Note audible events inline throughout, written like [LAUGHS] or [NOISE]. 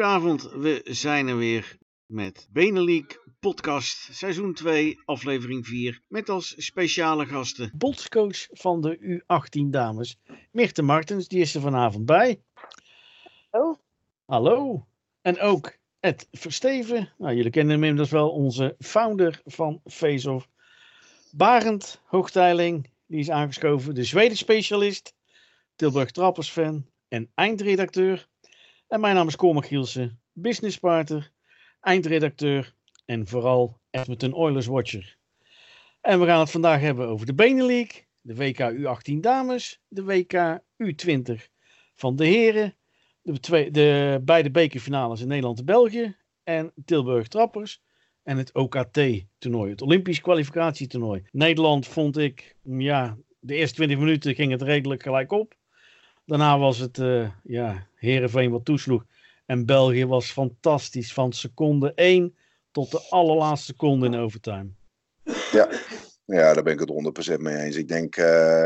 Goedenavond, we zijn er weer met Benelink podcast seizoen 2 aflevering 4 met als speciale gasten bondscoach van de U18 dames Mirte Martens, die is er vanavond bij. Hallo. Hallo. En ook Ed Versteven, nou jullie kennen hem inmiddels wel, onze founder van Face-Off. Barend Hoogteiling, die is aangeschoven, de Zweden specialist, Tilburg Trappers fan en eindredacteur. En mijn naam is Cormac Gielsen, businesspartner, eindredacteur en vooral Edmonton Oilers watcher. En we gaan het vandaag hebben over de Benelink, de WK U18 dames, de WK U20 van de heren, de, twee, de beide bekerfinales in Nederland en België en Tilburg Trappers en het OKT-toernooi, het Olympisch kwalificatietoernooi. Nederland vond ik, ja, de eerste 20 minuten ging het redelijk gelijk op. Daarna was het, uh, ja, Herenveen wat toesloeg. En België was fantastisch van seconde 1 tot de allerlaatste seconde in overtime. Ja, ja, daar ben ik het 100% mee eens. Ik denk uh,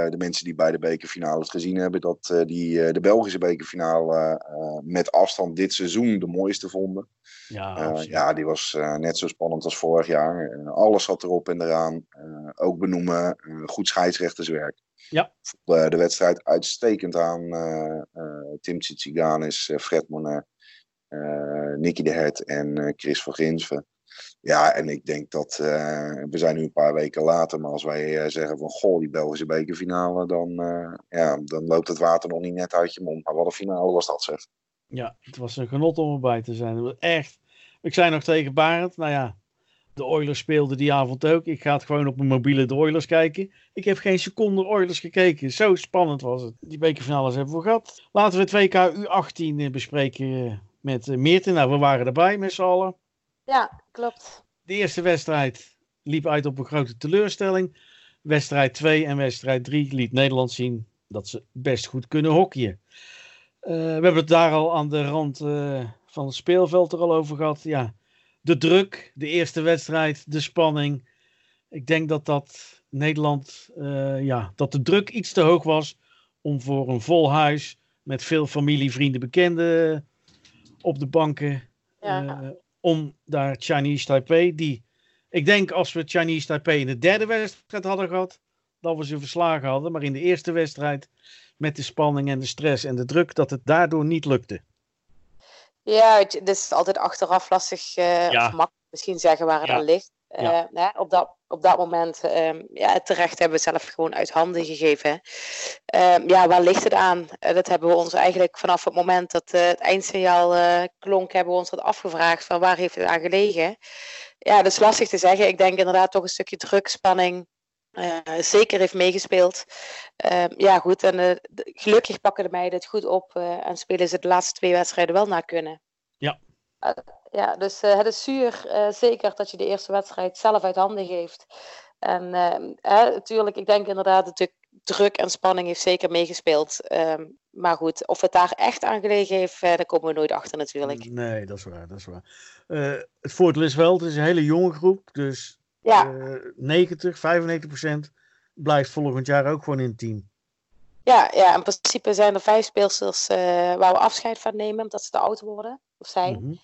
de mensen die bij de bekerfinales gezien hebben, dat uh, die uh, de Belgische bekerfinale met afstand dit seizoen de mooiste vonden. Ja, ja die was net zo spannend als vorig jaar. alles zat erop en eraan. ook benoemen, goed scheidsrechterswerk. Ja. De, de wedstrijd uitstekend aan Tim Tsitsiganis, Fred Monet, Nicky de Het en Chris van Ginsven. Ja, en ik denk dat uh, we zijn nu een paar weken later, maar als wij uh, zeggen van goh, die Belgische bekerfinale, dan, uh, ja, dan loopt het water nog niet net uit je mond. Maar wat een finale was dat zeg. Ja, het was een genot om erbij te zijn. Echt. Ik zei nog tegen Barend, nou ja, de Oilers speelden die avond ook. Ik ga het gewoon op mijn mobiele de Oilers kijken. Ik heb geen seconde Oilers gekeken. Zo spannend was het. Die bekerfinales hebben we gehad. Laten we het WK U18 bespreken met Meerten. Nou, we waren erbij met z'n allen. Ja, klopt. De eerste wedstrijd liep uit op een grote teleurstelling. Wedstrijd 2 en wedstrijd 3 liet Nederland zien dat ze best goed kunnen hockeyen. Uh, we hebben het daar al aan de rand uh, van het speelveld er al over gehad. Ja, de druk, de eerste wedstrijd, de spanning. Ik denk dat dat Nederland, uh, ja, dat de druk iets te hoog was om voor een vol huis met veel familie, vrienden, bekenden op de banken Ja om daar Chinese Taipei, die ik denk als we Chinese Taipei in de derde wedstrijd hadden gehad, dat we ze verslagen hadden, maar in de eerste wedstrijd met de spanning en de stress en de druk, dat het daardoor niet lukte. Ja, het is altijd achteraf lastig, uh, Ja. of makkelijk misschien zeggen waar het Ja. aan ligt. Eh, Ja. hè, op, dat, op dat moment, ehm, ja, terecht hebben we zelf gewoon uit handen gegeven. Ehm, ja, waar ligt het aan? Eh, dat hebben we ons eigenlijk vanaf het moment dat eh, het eindsignaal eh, klonk, hebben we ons dat afgevraagd van waar heeft het aan gelegen? Ja, dat is lastig te zeggen. Ik denk inderdaad toch een stukje druk, spanning, zeker heeft meegespeeld. Ehm, ja, goed. En gelukkig pakken de meiden het goed op en spelen ze de laatste twee wedstrijden wel naar kunnen. Ja. Eh, ja, dus eh, het is zuur, eh, zeker dat je de eerste wedstrijd zelf uit handen geeft. En natuurlijk, ik denk inderdaad dat de druk en spanning heeft zeker meegespeeld. Ehm, maar goed, of het daar echt aan gelegen heeft, daar komen we nooit achter natuurlijk. Nee, dat is waar. Dat is waar. Het voordeel is wel, het is een hele jonge groep, dus Ja, eh 90, 95 procent blijft volgend jaar ook gewoon in het team. ja, ja, in principe zijn er vijf speelsters waar we afscheid van nemen, omdat ze te oud worden. Of zijn. Mhm.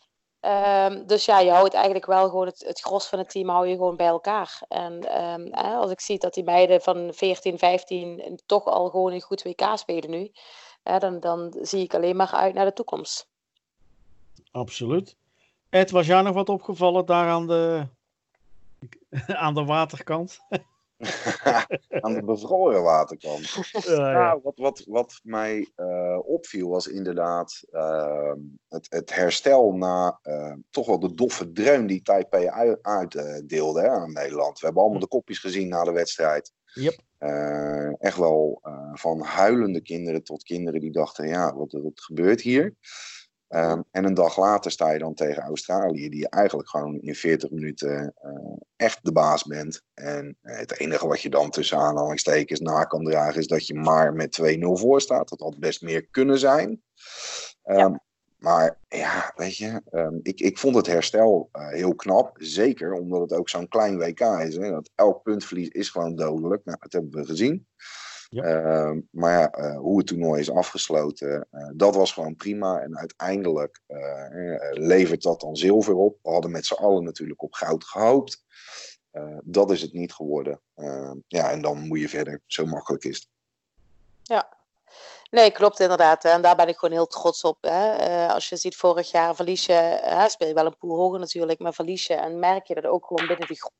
Ehm, dus ja, je houdt eigenlijk wel gewoon het, het gros van het team hou je gewoon bij elkaar. En ehm, als ik zie dat die meiden van 14, 15 toch al gewoon een goed WK spelen nu, dan, dan zie ik alleen maar uit naar de toekomst. Absoluut. Ed, was jou nog wat opgevallen daar aan de, [LAUGHS] aan de waterkant? [LAUGHS] [LAUGHS] Aan de bevroren waterkant. Eh, [LAUGHS] ja. Nou, wat, wat, wat mij eh, opviel was inderdaad ehm, het, het herstel na eh, toch wel de doffe dreun die Taipei uitdeelde hè, aan Nederland. We hebben allemaal de kopjes gezien na de wedstrijd. Yep. Eh, echt wel eh, van huilende kinderen tot kinderen die dachten, ja, wat, wat gebeurt hier? Ehm, en een dag later sta je dan tegen Australië, die je eigenlijk gewoon in 40 minuten eh, echt de baas bent. En eh, het enige wat je dan tussen aanhalingstekens na kan dragen, is dat je maar met 2-0 voor staat. Dat had best meer kunnen zijn. Ehm, Maar ja, weet je, ehm, ik, ik vond het herstel eh, heel knap. Zeker omdat het ook zo'n klein WK is. Hè? Dat elk puntverlies is gewoon dodelijk. Nou, dat hebben we gezien. Ja. Ehm, maar ja, eh, hoe het toernooi is afgesloten, eh, dat was gewoon prima. En uiteindelijk eh, levert dat dan zilver op. We hadden met z'n allen natuurlijk op goud gehoopt. Eh, dat is het niet geworden. Ehm, ja, en dan moet je verder. Zo makkelijk is het. Nee, klopt inderdaad. En daar ben ik gewoon heel trots op. Hè. Als je ziet, vorig jaar verlies je, hè, speel je wel een poel hoger natuurlijk, maar verlies je en merk je dat ook gewoon binnen die groep.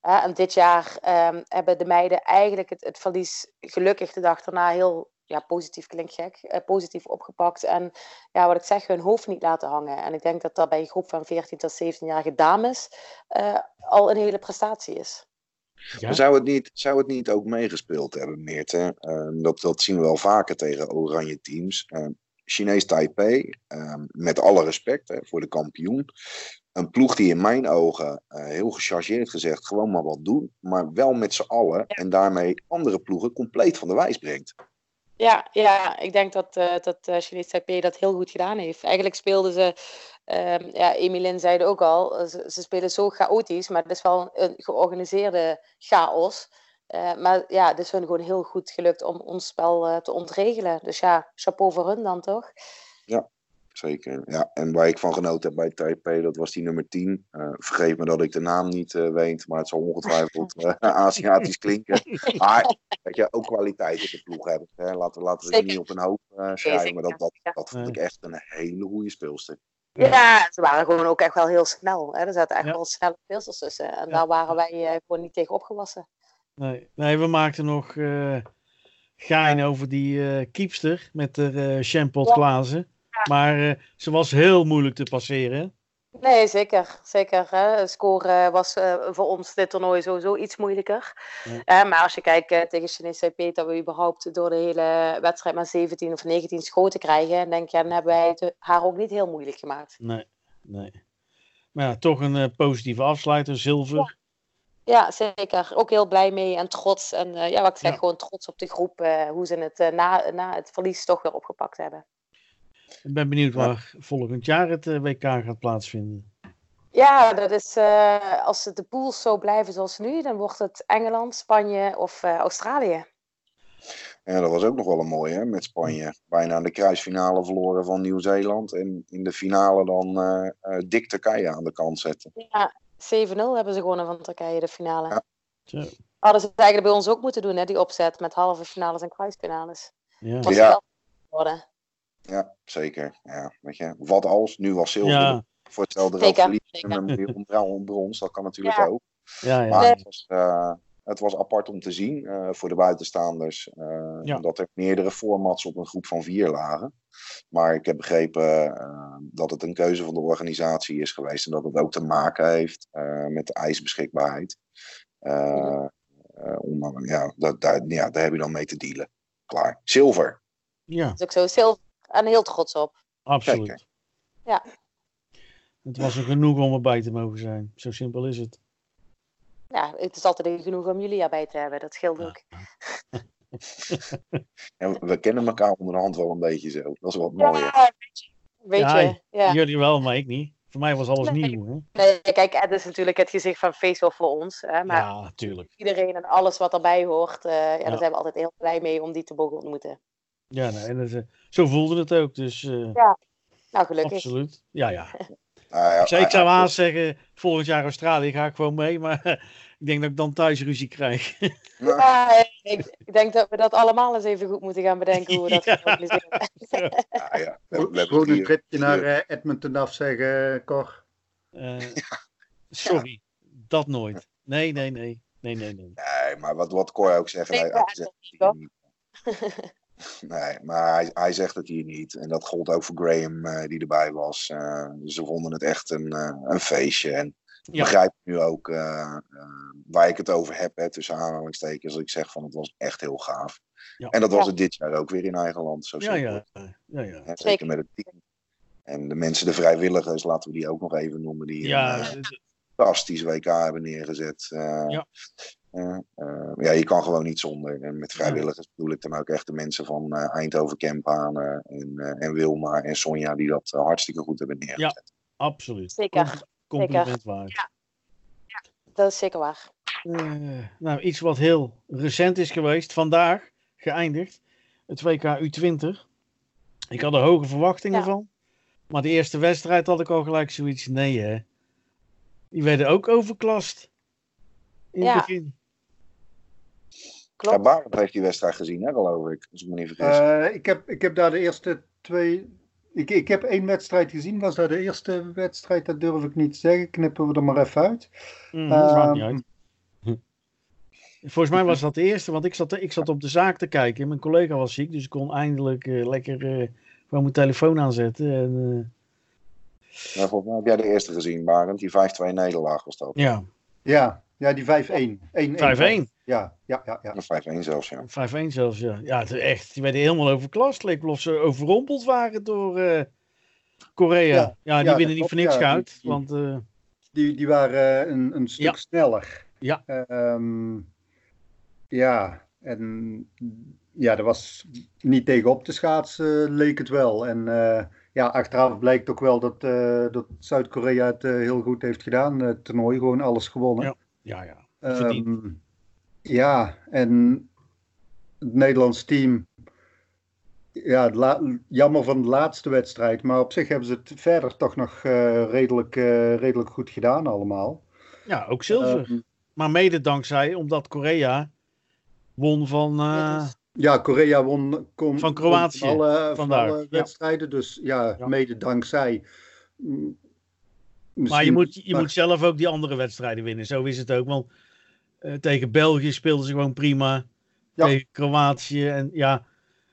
En dit jaar ehm, hebben de meiden eigenlijk het, het verlies gelukkig de dag daarna heel ja, positief klinkt gek, eh, positief opgepakt. En ja, wat ik zeg, hun hoofd niet laten hangen. En ik denk dat dat bij een groep van 14 tot 17-jarige dames eh, al een hele prestatie is. Ja? Maar Zou, het niet, zou het niet ook meegespeeld hebben, Meerte? Ehm, dat, dat zien we wel vaker tegen oranje teams. Ehm, Chinees Taipei, ehm, met alle respect hè, voor de kampioen. Een ploeg die in mijn ogen, eh, heel gechargeerd gezegd, gewoon maar wat doen. Maar wel met z'n allen. En daarmee andere ploegen compleet van de wijs brengt. Ja, ja, ik denk dat, eh dat eh, Chinese Taipei dat heel goed gedaan heeft. Eigenlijk speelden ze, ehm ja, Emilien zei het ook al, ze, ze spelen zo chaotisch, maar het is wel een georganiseerde chaos. Maar ja, het is hun gewoon heel goed gelukt om ons spel te ontregelen. Dus ja, chapeau voor hun dan toch? Zeker. Ja, en waar ik van genoten heb bij Taipei, dat was die nummer 10. Eh, vergeef me dat ik de naam niet eh, weet, maar het zal ongetwijfeld eh, [LAUGHS] Aziatisch klinken. Maar weet je, ook kwaliteit in de ploeg hebben. Hè. Laten, laten we ze niet op een hoop eh, schrijven, maar dat, dat, dat vond ik echt een hele goede speelster. Ja, ze waren gewoon ook echt wel heel snel. Hè? Er zaten echt Ja. wel snelle speelsters tussen. En Ja. daar waren wij eh, gewoon niet tegen opgewassen. Nee, nee, we maakten nog eh gein over die eh kiepster met de eh Champot Ja. Maar eh, ze was heel moeilijk te passeren. Nee, zeker. zeker hè. Scoren was eh, voor ons dit toernooi sowieso iets moeilijker. Ja. Maar als je kijkt eh, tegen Chinese Taipei, dat we überhaupt door de hele wedstrijd maar 17 of 19 schoten krijgen, denk je, dan hebben wij het haar ook niet heel moeilijk gemaakt. Nee, nee. Maar ja, toch een positieve afsluiter, zilver. Ja, zeker. Ook heel blij mee en trots. En ja, wat ik zeg, gewoon trots op de groep, hoe ze het na, na het verlies toch weer opgepakt hebben. Ik ben benieuwd Ja. waar volgend jaar het eh, WK gaat plaatsvinden. Ja, dat is, eh, als de pools zo blijven zoals nu, dan wordt het Engeland, Spanje of eh, Australië. En dat was ook nog wel een mooie, hè, met Spanje. Bijna aan de kruisfinale verloren van Nieuw-Zeeland. En in de finale dan eh eh, dik Turkije aan de kant zetten. Ja, 7-0 hebben ze gewonnen van Turkije, de finale. Ja. Hadden ze het eigenlijk bij ons ook moeten doen, hè, die opzet met halve finales en kruisfinales. ja. Was Ja. Ja, zeker. Ja, weet je, wat als? Nu was zilver Ja, voor hetzelfde Zeker, geld verliezen miljoen brons. Dat kan natuurlijk Ja. ook. ja, ja. Maar het, was, eh, het was apart om te zien eh, voor de buitenstaanders. eh, Ja. Dat er meerdere formats op een groep van vier lagen. Maar ik heb begrepen eh, dat het een keuze van de organisatie is geweest. En dat het ook te maken heeft eh, met de ijsbeschikbaarheid. Eh, eh, om, ja, dat, daar, ja, daar heb je dan mee te dealen. Klaar. Zilver. ja, Dat is ook zo stil en heel trots op. absoluut. Zeker. Ja. Het was er genoeg om erbij te mogen zijn. Zo simpel is het. Ja, het is altijd genoeg om jullie erbij te hebben, dat scheelt ook. [LAUGHS] En we kennen elkaar onderhand wel een beetje zo. Dat is wat mooier. Ja, weet je. Ja. Jullie wel, maar ik niet. Voor mij was alles Nee. nieuw. Hè? Nee, kijk, het is natuurlijk het gezicht van Facebook voor ons. Hè, maar Ja, tuurlijk. iedereen en alles wat erbij hoort, eh, ja, Ja. daar zijn we altijd heel blij mee om die te mogen ontmoeten. Ja, nee, en het, eh, zo voelde het ook. Dus eh, Nou, gelukkig. absoluut. Ja, ja. [LAUGHS] Nou ja, Ik zou, ik zou haast zeggen, volgend jaar Australië ga ik gewoon mee. Maar [LAUGHS] ik denk dat ik dan thuis ruzie krijg. Nou, [LAUGHS] Ja, ik, ik denk dat we dat allemaal eens even goed moeten gaan bedenken hoe we dat Ja. gaan organiseren. ja, ja. Gewoon een tripje naar eh, Edmonton afzeggen, Cor. Eh, sorry, dat nooit. Nee, nee, nee. Nee, nee, nee. Nee, maar wat, wat Cor ook zegt, Nee, Nee, maar hij, hij zegt het hier niet. En dat gold ook voor Graham, eh, die erbij was. Eh, ze vonden het echt een, eh, een feestje. En ik Ja. begrijp nu ook waar ik het over heb, hè, tussen aanhalingstekens. Als ik zeg van het was echt heel gaaf. Ja. En dat was het dit jaar ook weer in eigen land. Zo Ja, ja. ja, ja. Hè, zeker Zeker. met het team. En de mensen, de vrijwilligers, laten we die ook nog even noemen. Die Ja, een, eh, d- fantastisch WK hebben neergezet. Eh, Ja. Eh, eh, ja, je kan gewoon niet zonder. En met vrijwilligers bedoel ik dan ook echt de mensen van eh, Eindhoven, Kempanen en, eh, en Wilma en Sonja die dat hartstikke goed hebben neergezet. absoluut. Zeker. Com- Compliment waard. Dat is zeker waar. Nou, iets wat heel recent is geweest. Vandaag geëindigd. Het WK U20. Ik had er hoge verwachtingen Ja. van. Maar de eerste wedstrijd had ik al gelijk zoiets. Nee hè. Die werden ook overklast. In Ja. het begin. Ja, Klopt. Barend heeft die wedstrijd gezien, hè, geloof ik. Als ik me niet vergis. Eh, ik, heb, ik heb daar de eerste twee. Ik, ik heb één wedstrijd gezien. Was dat de eerste wedstrijd? Dat durf ik niet te zeggen. Knippen we er maar even uit. Mhm, dat maakt niet Ehm, uit. Volgens mij was dat de eerste, want ik zat, ik zat op de zaak te kijken. Mijn collega was ziek, dus ik kon eindelijk eh, lekker eh, gewoon mijn telefoon aanzetten. En, eh, Maar volgens mij heb jij de eerste gezien, Barend. Die 5-2 nederlaag was dat. ja, Ja, ja die 5-1. 1-1. 5-1. Ja, ja, ja. ja. Of 5-1 zelfs, ja. 5-1 zelfs, ja. Ja, het is echt. Die werden helemaal overklast. Leek wel of ze overrompeld waren door eh, Korea. Ja, Ja, die ja, winnen dat niet voor niks ja. goud. Die- Want eh, Die, die waren eh, een, een stuk Ja. sneller. Ja. Ehm, ja, en ja, er was niet tegenop te schaatsen, leek het wel. En eh, ja, achteraf blijkt ook wel dat, eh, dat Zuid-Korea het heel goed heeft gedaan. Het toernooi, gewoon alles gewonnen. Ja, ja, ja. verdiend. Ja, en het Nederlands team. Ja, la- jammer van de laatste wedstrijd. Maar op zich hebben ze het verder toch nog eh, redelijk, eh, redelijk goed gedaan allemaal. ja, ook zilver. Ehm, maar mede dankzij, omdat Korea won van. eh, Ja, Korea won kon, Van Kroatië van alle, van ja. wedstrijden. Dus ja, Ja. mede dankzij. Maar je moet, je maar- moet zelf ook die andere wedstrijden winnen. Zo is het ook. Want eh, tegen België speelden ze gewoon prima. Ja. Tegen Kroatië. En ja,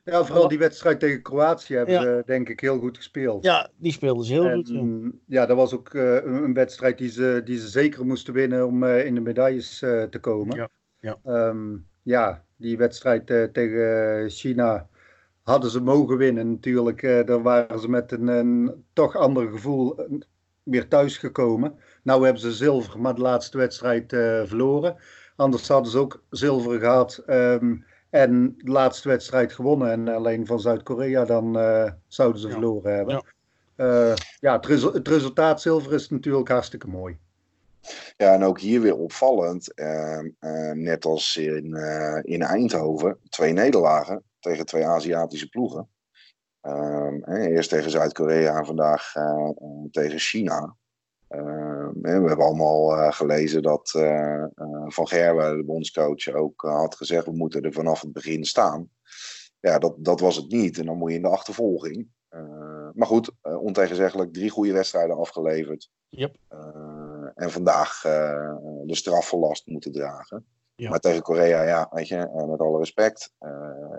Ja, vooral die wedstrijd tegen Kroatië hebben Ja. ze denk ik heel goed gespeeld. ja, die speelden ze heel goed. Ja. Dat was ook eh, een, een wedstrijd die ze, die ze zeker moesten winnen om eh, in de medailles te komen. Ja, ja. Ehm, ja, die wedstrijd tegen China hadden ze mogen winnen natuurlijk. Daar waren ze met een, een toch ander gevoel weer thuis gekomen. Nou hebben ze zilver, maar de laatste wedstrijd eh, verloren. Anders hadden ze ook zilver gehad. ehm, en de laatste wedstrijd gewonnen. En alleen van Zuid-Korea dan eh, zouden ze Ja. verloren hebben. Ja. Eh, ja, het, resu- het resultaat zilver is natuurlijk hartstikke mooi. Ja, en ook hier weer opvallend. eh, eh, net als in, eh, in Eindhoven. Twee nederlagen tegen twee Aziatische ploegen. Ehm, hè, eerst tegen Zuid-Korea en vandaag tegen China. Ehm, we hebben allemaal eh, gelezen dat eh, eh, Van Gerwen, de bondscoach, ook had gezegd: we moeten er vanaf het begin staan. Ja, dat, dat was het niet. En dan moet je in de achtervolging. Eh, maar goed, ontegenzeggelijk drie goede wedstrijden afgeleverd. Yep. Eh, en vandaag de straffelast moeten dragen. Ja. Maar tegen Korea, ja, weet je, met alle respect.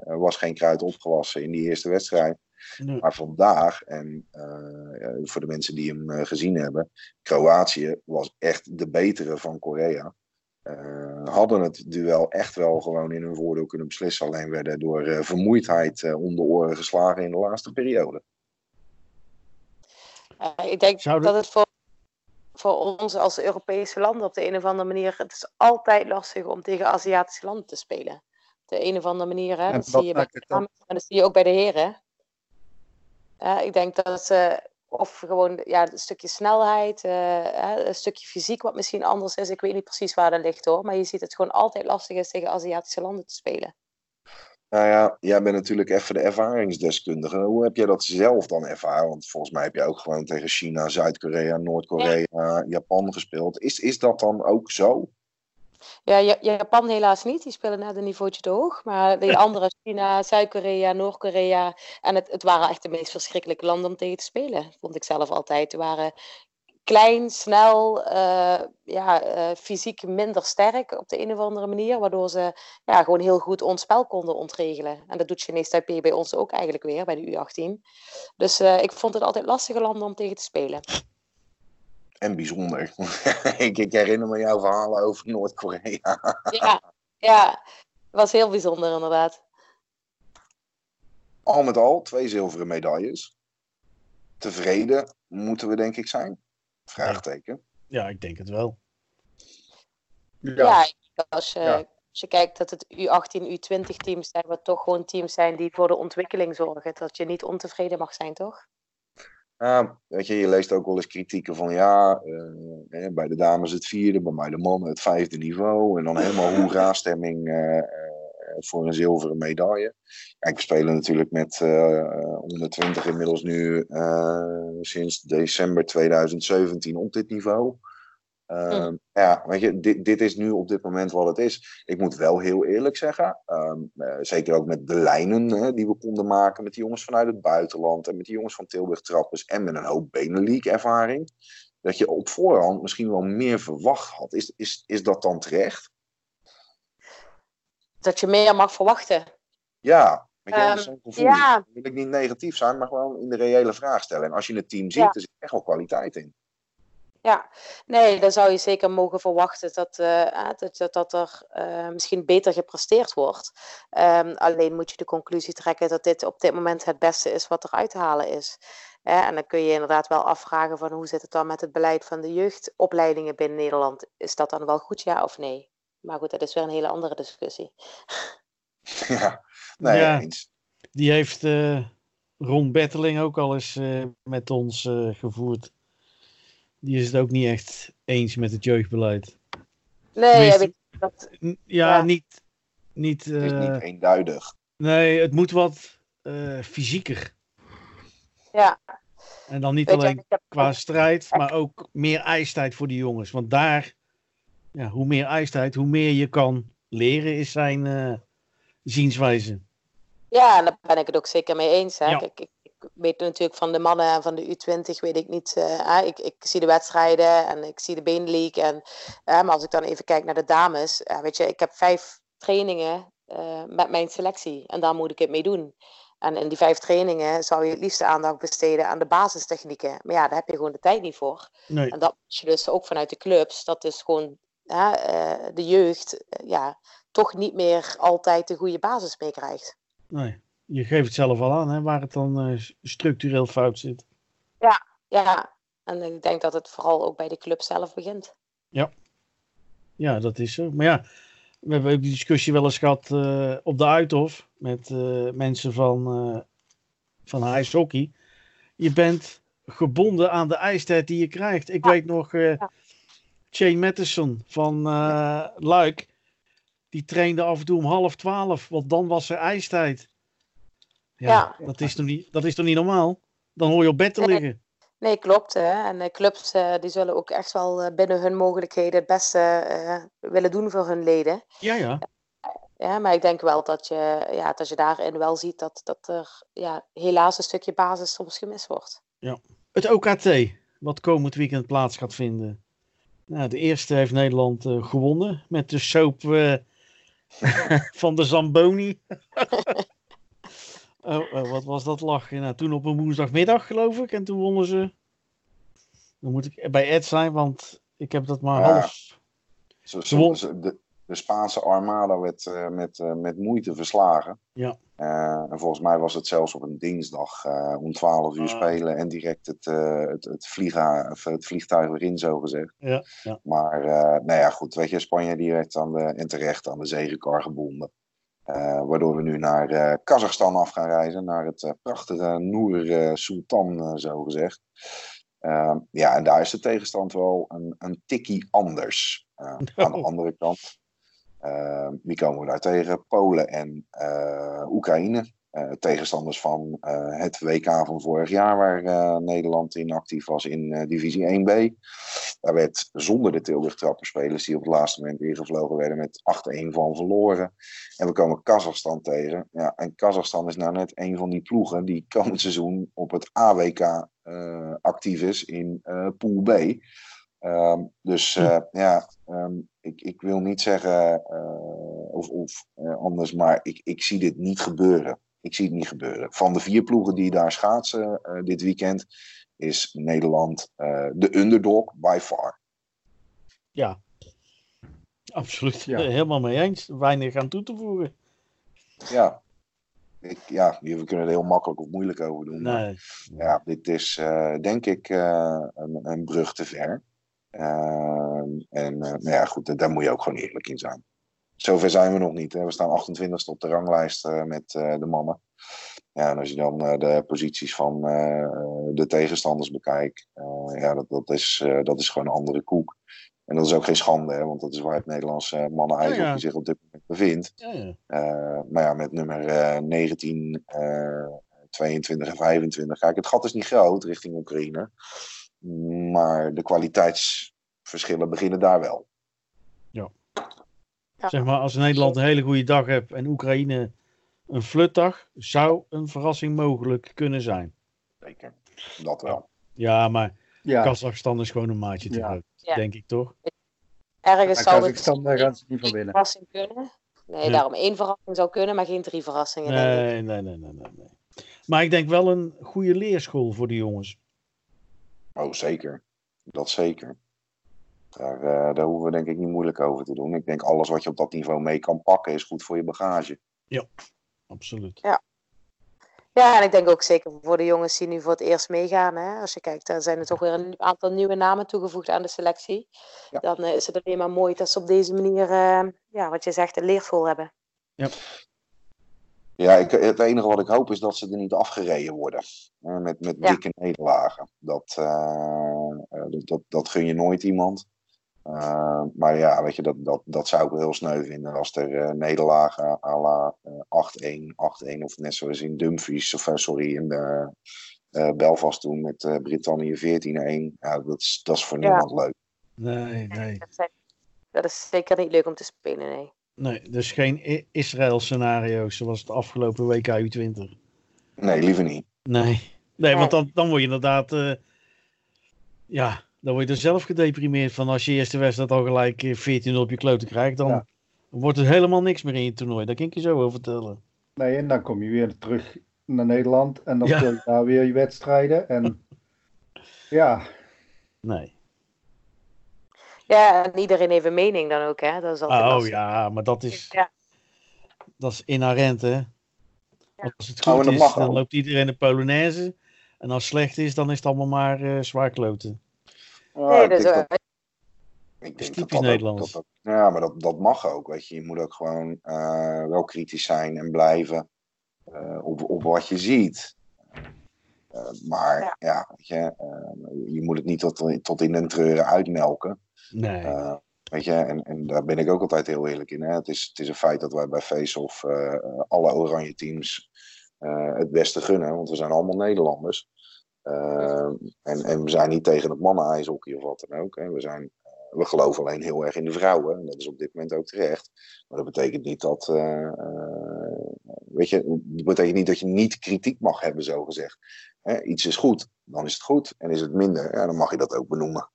er was geen kruid opgewassen in die eerste wedstrijd. Nee. Maar vandaag, en eh, ja, voor de mensen die hem eh, gezien hebben, Kroatië was echt de betere van Korea. Eh, hadden het duel echt wel gewoon in hun voordeel kunnen beslissen. Alleen werden door eh, vermoeidheid om de oren geslagen in de laatste periode. Eh, ik denk Zouden- dat het voor, voor ons als Europese landen op de een of andere manier. Het is altijd lastig om tegen Aziatische landen te spelen. Op de een of andere manier. Hè? Dat zie je bij de dames, maar dat zie je ook bij de heren. Ik denk dat ze of gewoon ja, een stukje snelheid, eh, een stukje fysiek wat misschien anders is. Ik weet niet precies waar dat ligt hoor. Maar je ziet het gewoon altijd lastig is tegen Aziatische landen te spelen. Nou ja, jij bent natuurlijk even de ervaringsdeskundige. Hoe heb jij dat zelf dan ervaren? Want volgens mij heb je ook gewoon tegen China, Zuid-Korea, Noord-Korea, Japan gespeeld. Is, is dat dan ook zo? Ja, Ja- Japan helaas niet. Die spelen net een niveautje te hoog. Maar de andere, China, Zuid-Korea, Noord-Korea. En het, het waren echt de meest verschrikkelijke landen om tegen te spelen. Vond ik zelf altijd. Ze waren klein, snel, eh, ja, eh, fysiek minder sterk op de een of andere manier. Waardoor ze ja, gewoon heel goed ons spel konden ontregelen. En dat doet Chinese Taipei bij ons ook eigenlijk weer, bij de U18. Dus eh, ik vond het altijd lastige landen om tegen te spelen. En bijzonder. [LAUGHS] ik, ik herinner me jouw verhalen over Noord-Korea. [LAUGHS] Ja, ja, het was heel bijzonder inderdaad. Al met al, twee zilveren medailles. Tevreden moeten we denk ik zijn? Vraagteken. Ja, ik denk het wel. Ja, Ja, als je, Ja. als je kijkt dat het U18, U20 teams zijn, wat toch gewoon teams zijn die voor de ontwikkeling zorgen, dat je niet ontevreden mag zijn, toch? Ja, weet je, je leest ook wel eens kritieken van ja, eh, bij de dames het vierde, bij mij de mannen het vijfde niveau. En dan helemaal [LAUGHS] hoera-stemming eh, eh, voor een zilveren medaille. Kijk, we spelen natuurlijk met uh, 120 inmiddels nu sinds december 2017 op dit niveau. Ehm, ja, weet je, dit, dit is nu op dit moment wat het is. Ik moet wel heel eerlijk zeggen, ehm, eh, zeker ook met de lijnen hè, die we konden maken met die jongens vanuit het buitenland en met die jongens van Tilburg Trappers en met een hoop Benelink ervaring, dat je op voorhand misschien wel meer verwacht had. Is, is, is dat dan terecht? Dat je meer mag verwachten. Ja, je, um. Ja. wil ik niet negatief zijn, maar gewoon in de reële vraag stellen. En als je het team ziet, ja. er zit echt wel kwaliteit in. Ja, nee, dan zou je zeker mogen verwachten dat, uh, dat, dat er uh, misschien beter gepresteerd wordt. Um, alleen moet je de conclusie trekken dat dit op dit moment het beste is wat er uit te halen is. en dan kun je inderdaad wel afvragen van hoe zit het dan met het beleid van de jeugdopleidingen binnen Nederland. Is dat dan wel goed, ja of nee? Maar goed, dat is weer een hele andere discussie. [LAUGHS] Ja, nee, ja, eens. Die heeft uh, Ron Betteling ook al eens met ons gevoerd die is het ook niet echt eens met het jeugdbeleid. Nee, heb ik dat, ja, ja, niet. niet het is niet eh, eenduidig. Nee, het moet wat uh, fysieker. Ja. En dan niet alleen qua strijd, maar ook meer ijstijd voor die jongens. Want daar, ja, hoe meer ijstijd, hoe meer je kan leren, is zijn uh, zienswijze. Ja, en daar ben ik het ook zeker mee eens. Hè. Ja. ik, weet natuurlijk van de mannen en van de U20 weet ik niet. Uh, ik, ik zie de wedstrijden en ik zie de Benelink. En, uh, maar als ik dan even kijk naar de dames, uh, weet je, ik heb vijf trainingen met mijn selectie en daar moet ik het mee doen. En in die vijf trainingen zou je het liefst aandacht besteden aan de basistechnieken. Maar ja, daar heb je gewoon de tijd niet voor. Nee. En dat je dus ook vanuit de clubs, dat is gewoon de jeugd, ja, toch niet meer altijd de goede basis meekrijgt. Nee je geeft het zelf al aan, hè, waar het dan uh, structureel fout zit. Ja, ja. En ik denk dat het vooral ook bij de club zelf begint. Ja, ja dat is zo. Maar ja, we hebben ook die discussie wel eens gehad uh, op de Uithof met uh, mensen van, van ijshockey. Je bent gebonden aan de ijstijd die je krijgt. Ik ja. weet nog, ja. Shane Matheson van Luik, die trainde af en toe om half twaalf, want dan was er ijstijd. Ja, Dat, is toch niet, dat is toch niet normaal? Dan hoor je op bed te liggen. Nee, klopt. Hè. En de clubs uh, die zullen ook echt wel uh, binnen hun mogelijkheden het beste uh, willen doen voor hun leden. Ja, ja. Ja, maar ik denk wel dat je, ja, dat je daarin wel ziet dat, dat er ja, helaas een stukje basis soms gemist wordt. Ja. Het OKT, wat komend weekend plaats gaat vinden. Nou, de eerste heeft Nederland gewonnen met de soap [LAUGHS] van de Zamboni. [LAUGHS] Oh, oh, wat was dat lachen? Nou, toen op een woensdagmiddag, geloof ik. En toen wonnen ze. Dan moet ik bij Ed zijn, want ik heb dat maar ja. half. Zo, zo, de, de, Spaanse Armada werd uh, met, uh, met moeite verslagen. Ja. Uh, en volgens mij was het zelfs op een dinsdag om 12 uur ah. spelen en direct het, het, het, vliega, of het vliegtuig erin, zo gezegd. Ja, ja. Maar, nou ja, goed, weet je, Spanje direct aan de, en terecht aan de zegenkar gebonden. Uh, waardoor we nu naar uh, Kazachstan af gaan reizen, naar het uh, prachtige Noor Sultan, zo gezegd. Ehm, ja, en daar is de tegenstand wel een, een tikkie anders. [LAUGHS] Aan de andere kant, ehm, wie komen we daar tegen? Polen en Oekraïne. Uh, tegenstanders van uh, het WK van vorig jaar, waar uh, Nederland in actief was in divisie 1B. Daar werd zonder de Tilburg trapperspelers die op het laatste moment ingevlogen werden met 8-1 van verloren. En we komen Kazachstan tegen. Ja, en Kazachstan is nou net een van die ploegen die komend seizoen op het AWK actief is in Pool B. Um, dus uh, ja, um, ik, ik wil niet zeggen uh, of, of uh, anders, maar ik, ik zie dit niet gebeuren. Ik zie het niet gebeuren. Van de vier ploegen die daar schaatsen uh, dit weekend, is Nederland uh, de underdog by far. Ja, absoluut. Ja. Helemaal mee eens. Weinig aan toe te voegen. Ja, ik, ja, we kunnen er heel makkelijk of moeilijk over doen. Nee. ja, dit is uh, denk ik een, een, brug te ver. Ehm, en nou ja, goed, daar moet je ook gewoon eerlijk in zijn. Zover zijn we nog niet. Hè. We staan 28ste op de ranglijst uh, met uh, de mannen. Ja, en als je dan uh, de posities van de tegenstanders bekijkt, ja, dat, dat, is, dat is gewoon een andere koek. En dat is ook geen schande, hè, want dat is waar het Nederlandse mannen ijshockey Ja, ja. zich op dit moment bevindt. Ja, ja. Eh, maar ja, met nummer eh, 19, eh, 22 en 25. Kijk, het gat is niet groot richting Oekraïne. Maar de kwaliteitsverschillen beginnen daar wel. Ja. Zeg maar, als Nederland een hele goede dag hebt en Oekraïne een flutdag, zou een verrassing mogelijk kunnen zijn. Zeker. Dat wel. Ja, maar Ja, Kazachstan is gewoon een maatje te groot, Ja. denk ik toch? Ergens zou het Kazachstan, daar gaan ze niet van winnen. verrassing kunnen. Nee, Ja. daarom één verrassing zou kunnen, maar geen drie verrassingen. denk ik. Nee, nee, nee, nee, nee, nee. Maar ik denk wel een goede leerschool voor de jongens. Oh, zeker. Dat zeker. Daar, eh, daar hoeven we denk ik niet moeilijk over te doen. Ik denk alles wat je op dat niveau mee kan pakken is goed voor je bagage. Absoluut. Ja, en ik denk ook zeker voor de jongens die nu voor het eerst meegaan. Hè, als je kijkt, daar zijn er toch weer een aantal nieuwe namen toegevoegd aan de selectie. Ja. Dan eh, is het alleen maar mooi dat ze op deze manier, eh, ja, wat je zegt, een leerschool hebben. Ja, ik, het enige wat ik hoop is dat ze er niet afgereden worden. Met met Ja. dikke nederlagen. Dat, eh, eh, dat, dat, dat gun je nooit iemand. Eh, maar ja, weet je, dat, dat, dat zou ik heel sneu vinden. Als er eh, nederlagen à la eh, 8-1, 8-1 of net zoals in Dumfries, of sorry, in de, eh, Belfast toen met eh Brittannië 14-1. Ja, dat is, dat is voor Ja. niemand leuk. Nee, nee. Dat, zijn- dat is zeker niet leuk om te spelen, nee. Nee, dus geen Israël-scenario zoals het afgelopen WK U20. Nee, liever niet. Nee, nee want dan, dan word je inderdaad. eh, ja, dan word je er zelf gedeprimeerd van als je eerste wedstrijd al gelijk eh, 14 op je kloten krijgt. Dan Ja. wordt er helemaal niks meer in je toernooi. Dat kan ik je zo wel vertellen. Nee, en dan kom je weer terug naar Nederland en dan Ja. speel je daar weer je wedstrijden. En [LAUGHS] ja, Nee. Ja, en iedereen heeft een mening dan ook, hè. Dat is altijd Oh lastig. ja, maar dat is, Ja. dat is inherent, hè? Want Als het goed is, dan ook. loopt iedereen de Polonaise. En als het slecht is, dan is het allemaal maar eh zwaar kloten. Ja, Nee, ik dat is dat- Ik is denk typisch ook- Nederlands. dat ja, maar dat, dat mag ook. Weet je. je moet ook gewoon eh, wel kritisch zijn en blijven eh, op, op wat je ziet. Eh, maar ja, Ja. weet je, eh, je moet het niet tot, tot in den treuren uitmelken. Nee. Eh, weet je, en, en daar ben ik ook altijd heel eerlijk in. Hè. Het, is, het is een feit dat wij bij Face-Off eh, alle oranje teams eh, het beste gunnen. Want we zijn allemaal Nederlanders. Eh, en, en we zijn niet tegen het mannen-ijshockey of wat dan ook. Hè. We, zijn, eh, we geloven alleen heel erg in de vrouwen. En dat is op dit moment ook terecht. Maar dat betekent niet dat. eh, eh, weet je, dat betekent niet dat je niet kritiek mag hebben, zo gezegd. Hè, iets is goed, dan is het goed. En is het minder, ja, dan mag je dat ook benoemen.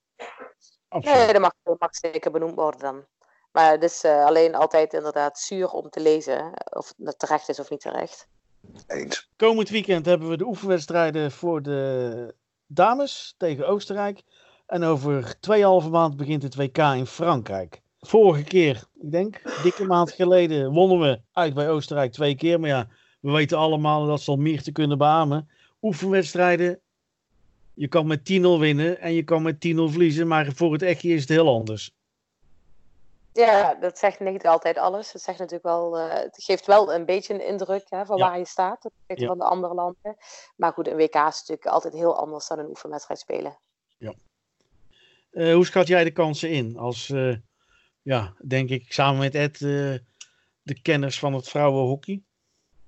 Absoluut. Nee, dat mag, dat mag zeker benoemd worden dan. Maar het is eh, alleen altijd inderdaad zuur om te lezen of het terecht is of niet terecht. Eens. Komend weekend hebben we de oefenwedstrijden voor de dames tegen Oostenrijk. En over tweeënhalve maand begint het WK in Frankrijk. Vorige keer, ik denk, dikke maand geleden, wonnen we uit bij Oostenrijk twee keer. Maar ja, we weten allemaal dat zal meer te kunnen beamen. Oefenwedstrijden, je kan met 10-0 winnen en je kan met 10-0 verliezen. Maar voor het echtje is het heel anders. Ja, dat zegt niet altijd alles. Het, zegt natuurlijk wel, eh, het geeft wel een beetje een indruk hè, van Ja. waar je staat opzichte Ja. van de andere landen. Maar goed, een WK is natuurlijk altijd heel anders dan een oefenwedstrijd spelen. Eh, hoe schat jij de kansen in? Als, eh, ja, denk ik, samen met Ed, de kenners van het vrouwenhockey.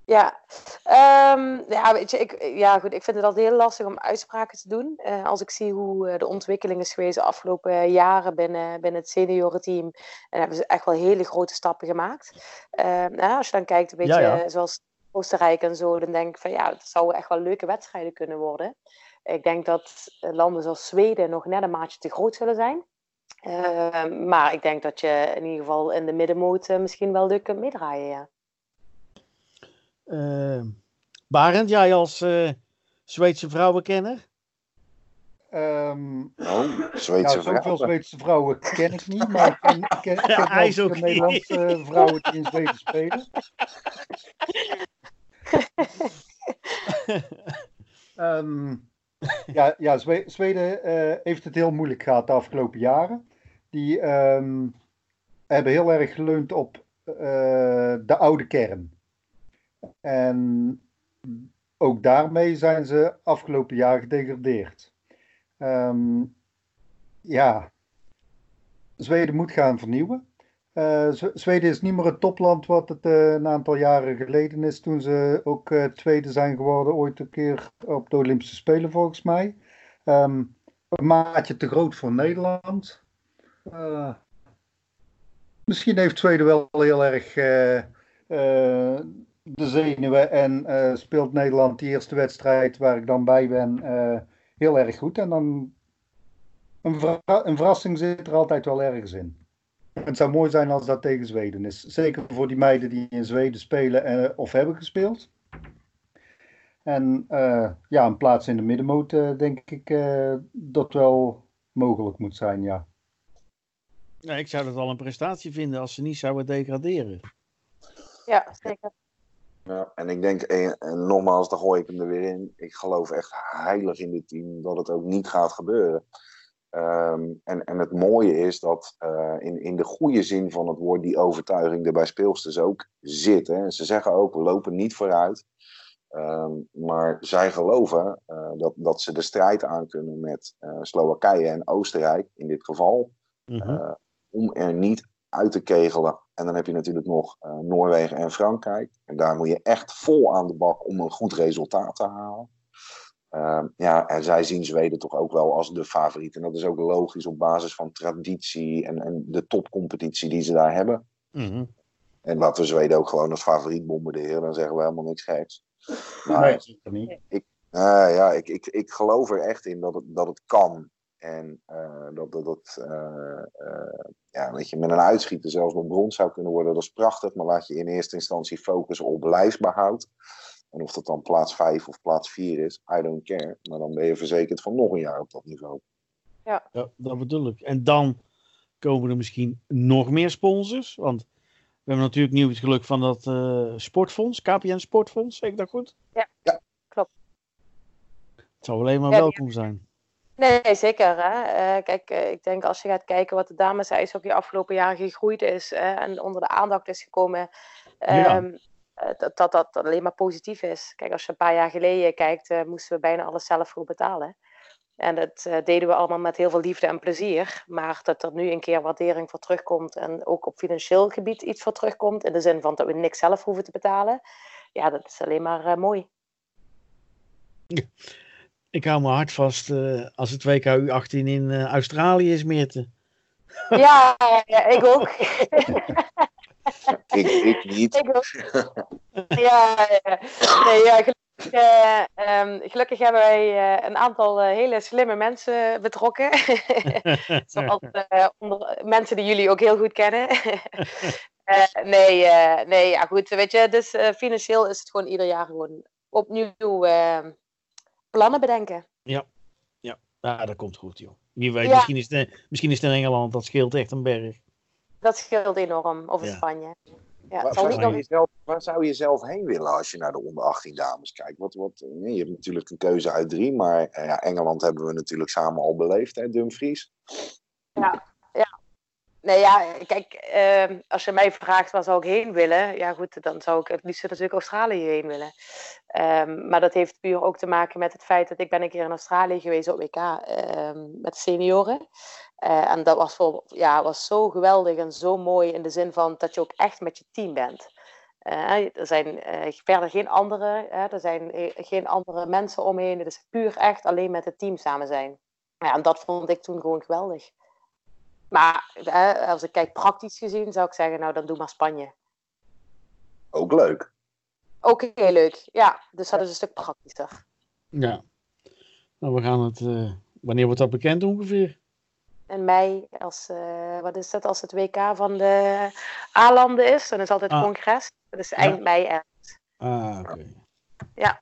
Ja, ehm, ja, weet je, ik, ja, goed, ik vind het altijd heel lastig om uitspraken te doen. Eh, als ik zie hoe eh, de ontwikkeling is geweest de afgelopen jaren binnen, binnen het seniorenteam, dan hebben ze echt wel hele grote stappen gemaakt. Ehm, nou, als je dan kijkt, een beetje Ja, ja. zoals Oostenrijk en zo, dan denk ik van ja, het zouden echt wel leuke wedstrijden kunnen worden. Ik denk dat eh, landen zoals Zweden nog net een maatje te groot zullen zijn. Ehm, maar ik denk dat je in ieder geval in de middenmoot misschien wel leuk kunt meedraaien, ja. Eh, Barend, jij als eh, Zweedse vrouwenkenner? ehm, Oh, Zweedse zoveel vrouwen. Zweedse vrouwen ken ik niet, maar ik ken, ik ken, ik [LAUGHS] ken wel de. Nederlandse [LAUGHS] vrouwen die in Zweden spelen. [LAUGHS] Ehm, ja, ja Zwe- Zweden eh, heeft het heel moeilijk gehad de afgelopen jaren. Die ehm, hebben heel erg geleund op eh, de oude kern. En ook daarmee zijn ze afgelopen jaar gedegradeerd. Ehm, ja, Zweden moet gaan vernieuwen. Uh, Zweden is niet meer het topland wat het uh, een aantal jaren geleden is. Toen ze ook uh, tweede zijn geworden, ooit een keer op de Olympische Spelen volgens mij. Um, een maatje te groot voor Nederland. misschien heeft Zweden wel heel erg de zenuwen en speelt Nederland die eerste wedstrijd waar ik dan bij ben heel erg goed. En dan een, ver een verrassing zit er altijd wel ergens in. Het zou mooi zijn als dat tegen Zweden is. Zeker voor die meiden die in Zweden spelen uh, of hebben gespeeld. En uh, ja, een plaats in de middenmoot uh, denk ik dat wel mogelijk moet zijn, ja. ja. Ik zou dat al een prestatie vinden als ze niet zouden degraderen. Ja, zeker. Ja, en ik denk, en, en nogmaals, daar gooi ik hem er weer in. Ik geloof echt heilig in dit team dat het ook niet gaat gebeuren. Um, en, en het mooie is dat uh, in, in de goede zin van het woord die overtuiging er bij speelsters ook zit. Hè. Ze zeggen ook, we lopen niet vooruit. Um, maar zij geloven uh, dat, dat ze de strijd aan kunnen met uh, Slowakije en Oostenrijk in dit geval. Mm -hmm. om er niet uit te kegelen. En dan heb je natuurlijk nog Noorwegen en Frankrijk. En daar moet je echt vol aan de bak om een goed resultaat te halen. Uh, ja, en zij zien Zweden toch ook wel als de favoriet. En dat is ook logisch op basis van traditie en, en de topcompetitie die ze daar hebben. Mm -hmm. En laten we Zweden ook gewoon als favoriet bombarderen, dan zeggen we helemaal niks geks. Maar nee. Ik, uh, ja, ik, ik, ik geloof er echt in dat het, dat het kan. En uh, dat dat, dat ja, weet je, met een uitschieter zelfs nog brons zou kunnen worden, dat is prachtig. Maar laat je in eerste instantie focussen op lijfsbehoud. En of dat dan plaats 5 of plaats 4 is, I don't care. Maar dan ben je verzekerd van nog een jaar op dat niveau. Ja, ja dat bedoel ik. En dan komen er misschien nog meer sponsors. Want we hebben natuurlijk nu het geluk van dat uh, sportfonds, KPN Sportfonds, zeg ik dat goed? Ja, ja. klopt. Het zou alleen maar ja, welkom zijn. Nee, zeker. Hè? Uh, kijk, uh, ik denk als je gaat kijken wat de dames ook de afgelopen jaren gegroeid is en onder de aandacht is gekomen. Ja. Um, dat, dat dat alleen maar positief is. Kijk, als je een paar jaar geleden kijkt, moesten we bijna alles zelf voor betalen. En dat deden we allemaal met heel veel liefde en plezier. Maar dat er nu een keer waardering voor terugkomt en ook op financieel gebied iets voor terugkomt, in de zin van dat we niks zelf hoeven te betalen, ja, dat is alleen maar mooi. Ik hou me hard vast als het WK U18 in Australië is, Meerte. Ja, ja ik ook. ik, ik niet. Ik ook. Ja, ja. Nee, ja gelukkig, uh, um, gelukkig, hebben wij uh, een aantal uh, hele slimme mensen betrokken. [LAUGHS] Zoals onder, mensen die jullie ook heel goed kennen. [LAUGHS] nee, nee, ja goed. Weet je, dus financieel is het gewoon ieder jaar gewoon opnieuw plannen bedenken. Ja, ja. Ah, dat komt goed, joh. Wie weet, ja. misschien, is het, misschien is het in Engeland, dat scheelt echt een berg. Dat scheelt enorm. Of in Ja. Spanje. Ja, Waar, zou je zelf, waar zou je zelf heen willen als je naar de onder 18 dames kijkt? Wat, wat, nee, je hebt natuurlijk een keuze uit drie, maar eh, ja, Engeland hebben we natuurlijk samen al beleefd, hè, Dumfries. Nee, ja, kijk, ehm, als je mij vraagt waar zou ik heen willen, ja goed, dan zou ik het liefst natuurlijk Australië heen willen. Ehm, maar dat heeft puur ook te maken met het feit dat ik ben een keer in Australië geweest op WK ehm, met senioren. Eh, en dat was, voor, ja, was zo geweldig en zo mooi in de zin van dat je ook echt met je team bent. Eh, er zijn eh, verder geen andere, er zijn geen andere mensen omheen. Het is puur echt alleen met het team samen zijn. Ja, en dat vond ik toen gewoon geweldig. Maar hè, als ik kijk praktisch gezien, zou ik zeggen, nou dan doe maar Spanje. Ook leuk. Ook heel leuk, ja. Dus dat is een stuk praktischer. Ja. Nou, we gaan het. eh, wanneer wordt dat bekend ongeveer? In mei, als, eh, wat is dat, als het WK van de A-landen is, dan is altijd Ah. congres. Dat is eind Ja. mei ergens. Ah, oké. Ja.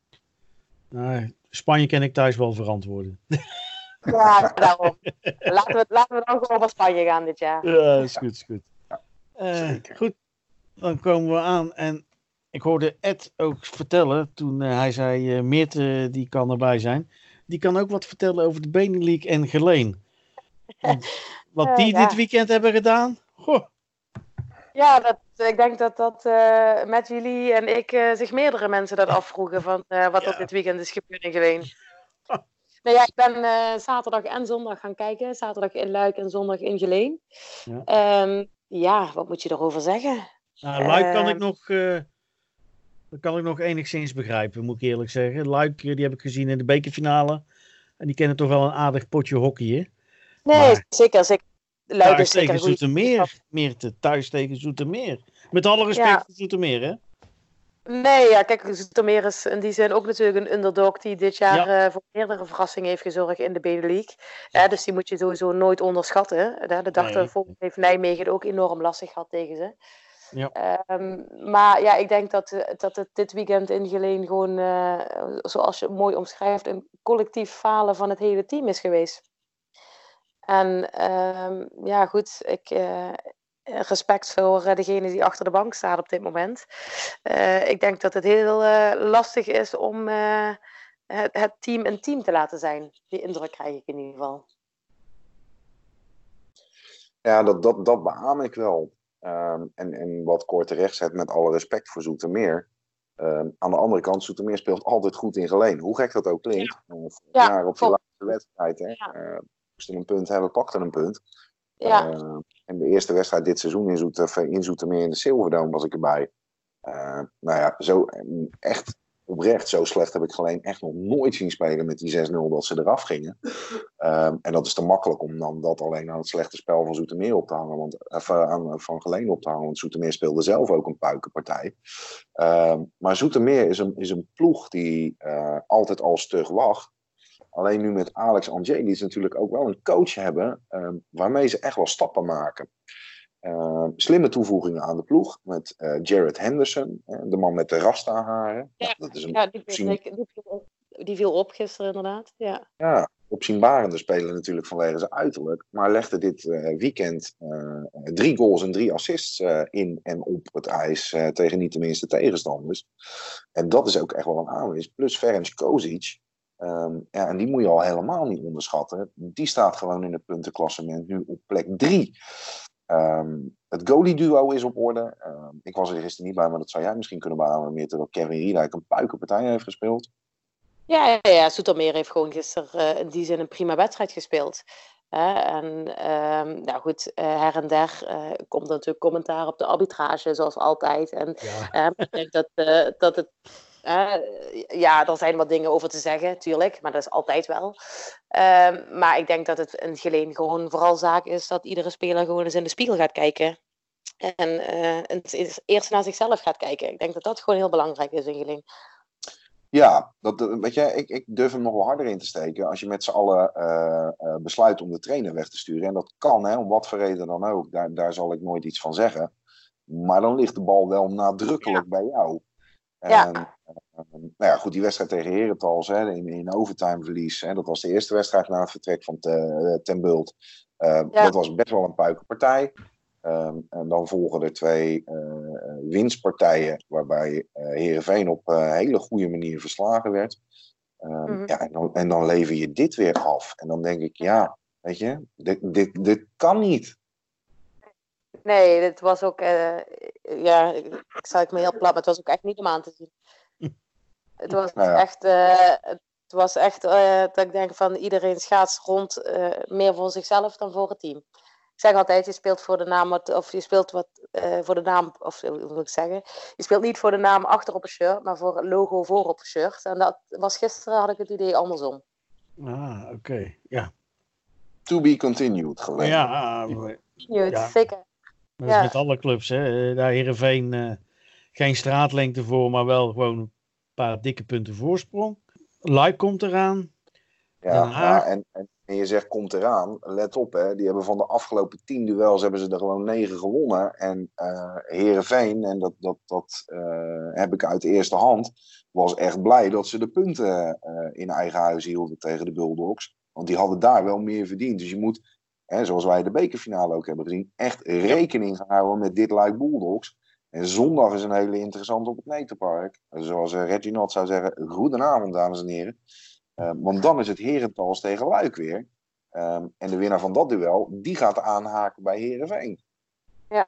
Nou, Spanje kan ik thuis wel verantwoorden. [LAUGHS] Ja, daarom. Laten we, laten we dan gewoon voor Spanje gaan dit jaar. Ja, is goed, is goed. Eh, goed, dan komen we aan. En ik hoorde Ed ook vertellen toen eh, hij zei: eh Meerte die kan erbij zijn. Die kan ook wat vertellen over de Benelink en Geleen. Want [LAUGHS] wat die ja. dit weekend hebben gedaan. Goh, Ja, dat, ik denk dat dat eh, met jullie en ik eh, zich meerdere mensen dat afvroegen van eh, wat Ja. er dit weekend is gebeurd in Geleen. Nou ja, ik ben eh, zaterdag en zondag gaan kijken. Zaterdag in Luik en zondag in Geleen. Ja. Ehm, ja, wat moet je erover zeggen? Nou, Luik kan ik Ehm. nog... eh, dat kan ik nog enigszins begrijpen, moet ik eerlijk zeggen. Luik, eh, die heb ik gezien in de bekerfinale. En die kennen toch wel een aardig potje hockey, hè? Nee, Maar- zeker. zeker. Luik Thuis tegen Zoetermeer. Meer te thuis tegen Zoetermeer. Met alle respect Ja. voor Zoetermeer, hè? Nee, ja, kijk, Zoetermeer is in die zin ook natuurlijk een underdog die dit jaar eh, voor meerdere verrassingen heeft gezorgd in de Benelux. Ja, dus die moet je sowieso nooit onderschatten. hè. De dag Nee. daarvoor heeft Nijmegen ook enorm lastig gehad tegen ze. Ja. Ehm, maar ja, ik denk dat, eh, dat het dit weekend in Geleen gewoon, eh, zoals je het mooi omschrijft, een collectief falen van het hele team is geweest. En ehm, ja, goed, ik, eh, respect voor eh, degene die achter de bank staat op dit moment. Eh, ik denk dat het heel eh, lastig is om eh, het, het team een team te laten zijn. Die indruk krijg ik in ieder geval. Ja, dat, dat, dat beaam ik wel. Ehm, en, en wat Cor terecht zet, met alle respect voor Zoetermeer. Ehm, aan de andere kant, Zoetermeer speelt altijd goed in Geleen. Hoe gek dat ook klinkt. Eh, Ja, jaar op de laatste wedstrijd. Hè, Ja. eh, moesten een punt hebben, pakten een punt. Ja, Eh, en de eerste wedstrijd dit seizoen in, Zoeter, in Zoetermeer in de Silverdome was ik erbij. Eh, nou ja, zo, echt oprecht zo slecht heb ik Geleen echt nog nooit zien spelen met die 6-0 dat ze eraf gingen. Ehm, en dat is te makkelijk om dan dat alleen aan het slechte spel van Zoetermeer op te hangen. Want, aan, van Geleen op te hangen. Want Zoetermeer speelde zelf ook een puikenpartij. Ehm, maar Zoetermeer is een, is een ploeg die eh, altijd al stug wacht. Alleen nu met Alex Angelis natuurlijk ook wel een coach hebben ehm, waarmee ze echt wel stappen maken. Ehm, slimme toevoegingen aan de ploeg met eh, Jared Henderson, de man met de rasta-haren. Ja, dat is een ja die, opzien- die, viel op, die viel op gisteren inderdaad. Ja, ja, opzienbarende speler natuurlijk vanwege zijn uiterlijk. Maar legde dit eh, weekend eh, drie goals en drie assists in en op het ijs tegen niet de minste tegenstanders. En dat is ook echt wel een aanwinst. Plus Ferenc Kozic. Ehm, ja, en die moet je al helemaal niet onderschatten. Die staat gewoon in het puntenklassement nu op plek drie. Ehm, het goalie-duo is op orde. Ehm, ik was er gisteren niet bij, maar dat zou jij misschien kunnen beamen. Meer terwijl Kevin Riedijk een puikenpartij heeft gespeeld. ja, ja, ja Soetermeer heeft gewoon gisteren eh, in die zin een prima wedstrijd gespeeld. Hè, en ehm, nou goed, eh, her en der eh, komt er natuurlijk commentaar op de arbitrage, zoals altijd. En Ja. Ehm, ik denk dat, eh, dat het. Eh, ja, er zijn wat dingen over te zeggen, tuurlijk, maar dat is altijd wel. Ehm, maar ik denk dat het in Geleen gewoon vooral zaak is dat iedere speler gewoon eens in de spiegel gaat kijken. En eh, het is- eerst naar zichzelf gaat kijken. Ik denk dat dat gewoon heel belangrijk is in Geleen. Ja, dat, eh, weet je, ik, ik durf hem nog wel harder in te steken. Als je met z'n allen eh, eh, besluit om de trainer weg te sturen. En dat kan, hè, om wat voor reden dan ook. Daar, daar zal ik nooit iets van zeggen. Maar dan ligt de bal wel nadrukkelijk bij jou. Ja. eh, nou ja, goed, die wedstrijd tegen Herentals hè, in, in overtime verlies. Hè, dat was de eerste wedstrijd na het vertrek van te, Ten Bult. Eh, Ja. Dat was best wel een puikenpartij. Ehm, en dan volgen er twee eh, eh, winstpartijen waarbij eh Heerenveen op een hele goede manier verslagen werd. Ehm, Mhm. ja, en, dan, en dan lever je dit weer af. En dan denk ik, ja, weet je, dit, dit, dit kan niet. Nee, het was ook. eh, ja, ik, ik zei het me heel plat, maar het was ook echt niet om aan te zien. Het was Nou ja. echt. eh, het was echt eh, dat ik denk van iedereen schaats rond eh, meer voor zichzelf dan voor het team. Ik zeg altijd, je speelt voor de naam, wat- of je speelt wat eh, voor de naam, of hoe moet ik zeggen, je speelt niet voor de naam achter op een shirt, maar voor het logo voor op een shirt. En dat was gisteren, had ik het idee andersom. Ah, oké. Ja. To be continued, geloof ik. Ja, ah, maar dat is met alle clubs, hè. Eh, Daar Heerenveen eh geen straatlengte voor, maar wel gewoon een paar dikke punten voorsprong. Luik komt eraan. Ja, ja, en, en, en je zegt komt eraan. Let op, hè, die hebben van de afgelopen tien duels hebben ze er gewoon negen gewonnen. En eh Herenveen, en dat, dat, dat eh, heb ik uit de eerste hand, was echt blij dat ze de punten eh, in eigen huis hielden tegen de Bulldogs. Want die hadden daar wel meer verdiend. Dus je moet, hè, zoals wij de bekerfinale ook hebben gezien, echt rekening gaan houden met dit Luik Bulldogs. En zondag is een hele interessante op het Netenpark. Zoals eh, Reginald zou zeggen, goedenavond dames en heren. Uh, want dan is het Herentals tegen Luik weer. Um, en de winnaar van dat duel, die gaat aanhaken bij Herenveen. Ja.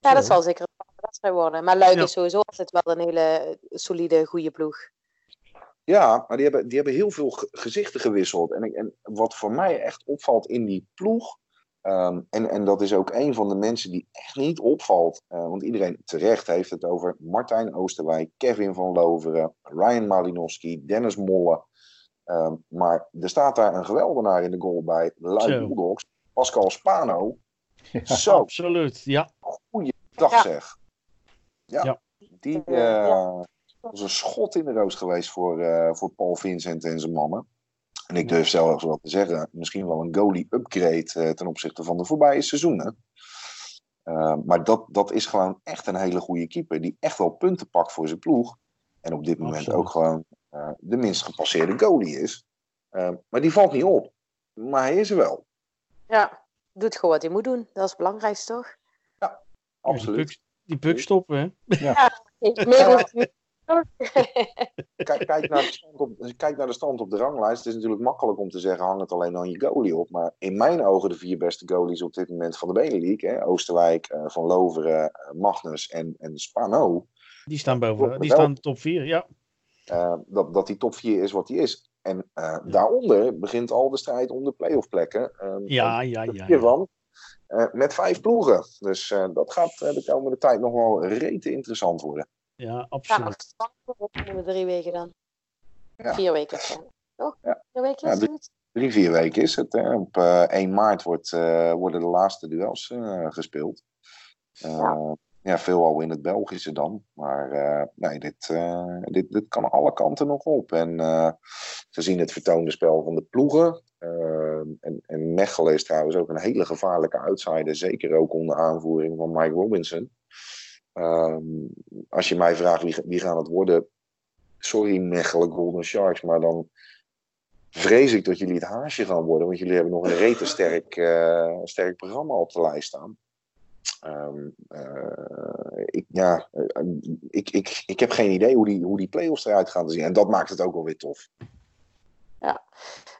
ja, dat zal zeker een wedstrijd worden. Maar Luik Ja. is sowieso altijd wel een hele solide, goede ploeg. Ja, maar die hebben, die hebben heel veel ge- gezichten gewisseld. En, ik- en wat voor mij echt opvalt in die ploeg. ehm, en, en dat is ook een van de mensen die echt niet opvalt. eh, want iedereen terecht heeft het over Martijn Oosterwijk, Kevin van Loveren, Ryan Malinowski, Dennis Molle. Ehm, maar er staat daar een geweldenaar in de goal bij. Luik. Bulldogs. Pascal Spano. Ja. Zo, Absoluut, ja. dag Ja. zeg. Ja, Ja. die ja. eh, was een schot in de roos geweest voor, eh, voor Paul Vincent en zijn mannen. En ik durf zelfs wel te zeggen, misschien wel een goalie-upgrade eh, ten opzichte van de voorbije seizoenen. Eh, maar dat, dat is gewoon echt een hele goede keeper, die echt wel punten pakt voor zijn ploeg. En op dit moment Absoluut. ook gewoon eh, de minst gepasseerde goalie is. Maar die valt niet op. Maar hij is er wel, Ja, doet gewoon wat hij moet doen. Dat is het belangrijkste, toch? absoluut. Die puck, [LAUGHS] die puck stoppen, hè. Meer hoeft niet. Kijk, kijk, naar de stand op, kijk naar de stand op de ranglijst. Het is natuurlijk makkelijk om te zeggen, hang het alleen aan je goalie op. Maar in mijn ogen de vier beste goalies op dit moment van de Benelink. Oosterwijk, eh, Van Loveren, eh, Magnus en, en Spano. Die staan boven, die staan top 4, ja. eh, dat, dat die top 4 is wat die is. En daaronder begint al de strijd om de playoff plekken. Eh, Ja, ja, ja. hiervan. met vijf ploegen. Dus dat gaat de komende tijd nog wel rete interessant worden. Ja, Ja, absoluut. voor de drie weken dan. Ja. Vier weken. Ja. Toch? Ja. Vier weken Ja, is de- het? Drie, vier weken is het. Hè. Op eh, 1 maart wordt, eh, worden de laatste duels eh, gespeeld. Eh, Ja. ja. veelal in het Belgische dan. Maar eh, nee, dit, eh, dit, dit kan alle kanten nog op. En eh, gezien het vertoonde spel van de ploegen. eh, en, en Mechelen is trouwens ook een hele gevaarlijke outsider. Zeker ook onder aanvoering van Mike Robinson. Ehm, als je mij vraagt wie, wie gaan het worden. Sorry Mechelen Golden Sharks. Maar dan vrees ik dat jullie het haasje gaan worden. Want jullie hebben nog een rete sterk, eh, sterk programma op de lijst staan. Ehm, eh, ik, ja, eh, ik, ik, ik heb geen idee hoe die, hoe die play-offs eruit gaan te zien. En dat maakt het ook wel weer tof. Ja,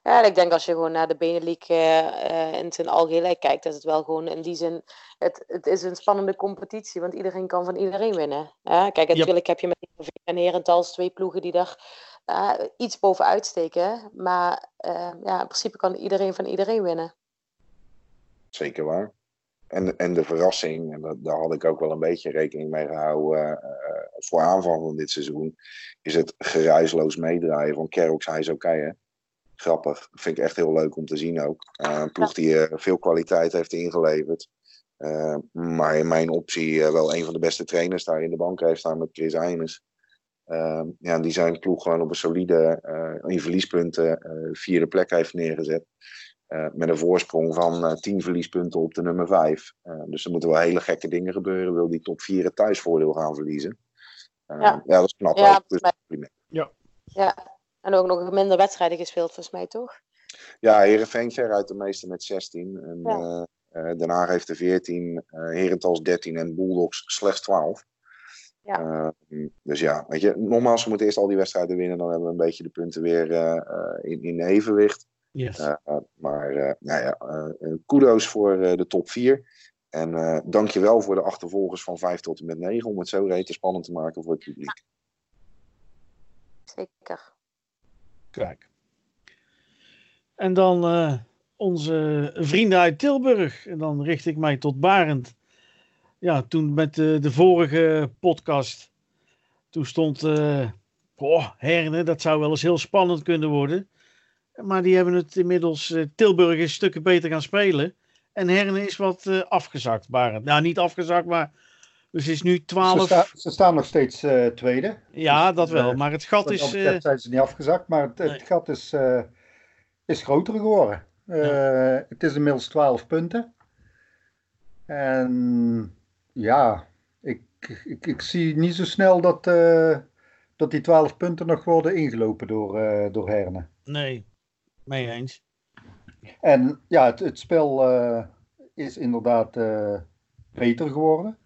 en ik denk als je gewoon naar de Benelink eh, eh, in zijn algeheel kijkt, dat het wel gewoon in die zin, het, het is een spannende competitie, want iedereen kan van iedereen winnen. Ja, kijk, natuurlijk heb je met Heerenveen en Herentals twee ploegen die daar eh, iets bovenuit steken, maar ja, in principe kan iedereen van iedereen winnen. Zeker waar. En, en de verrassing, en dat, daar had ik ook wel een beetje rekening mee gehouden eh, voor aanvang van dit seizoen, is het geruisloos meedraaien van Kerox Hij is oké. hè? Grappig. Vind ik echt heel leuk om te zien ook. Eh, een ploeg die eh, veel kwaliteit heeft ingeleverd. Eh, maar in mijn optie eh, wel een van de beste trainers daar in de bank heeft staan met Chris Eines. Ja, die zijn ploeg gewoon op een solide, eh in verliespunten, eh, vierde plek heeft neergezet. Eh, met een voorsprong van eh 10 verliespunten op de nummer 5. dus er moeten wel hele gekke dingen gebeuren. Wil die top 4 het thuisvoordeel gaan verliezen? Ja. ja. dat is knap. Ja, ook. Dus compliment. Ja, en ook nog minder wedstrijden gespeeld volgens mij, toch? ja, Heerenveen veruit de meeste met 16. En, Ja. eh, eh, Den Haag heeft er 14. eh Herentals 13 en Bulldogs slechts 12. Ja. Eh, dus ja, weet je, nogmaals, we moeten eerst al die wedstrijden winnen. Dan hebben we een beetje de punten weer eh, eh, in, in evenwicht. Yes. Maar eh, nou ja, kudos voor eh, de top 4. En eh dankjewel voor de achtervolgers van 5 tot en met 9 om het zo rete spannend te maken voor het publiek. Zeker. Kijk. En dan eh, onze vrienden uit Tilburg. En dan richt ik mij tot Barend. Ja, toen met de, de vorige podcast. Toen stond. eh oh, Herne, dat zou wel eens heel spannend kunnen worden. Maar die hebben het inmiddels. eh, Tilburg is stukken beter gaan spelen. En Herne is wat eh, afgezakt, Barend. Nou, niet afgezakt, maar. Dus is nu Ze, 12. sta- ze staan nog steeds eh, tweede. Ja, dat Dus, wel. eh, Maar het gat is. dat eh, zijn ze niet afgezakt, maar het, gat is, is groter geworden. Het is inmiddels 12 punten. En ja, ik, ik, ik zie niet zo snel dat, dat die 12 punten nog worden ingelopen door, door Herne. nee, mee eens. En ja, het, het spel is inderdaad beter geworden.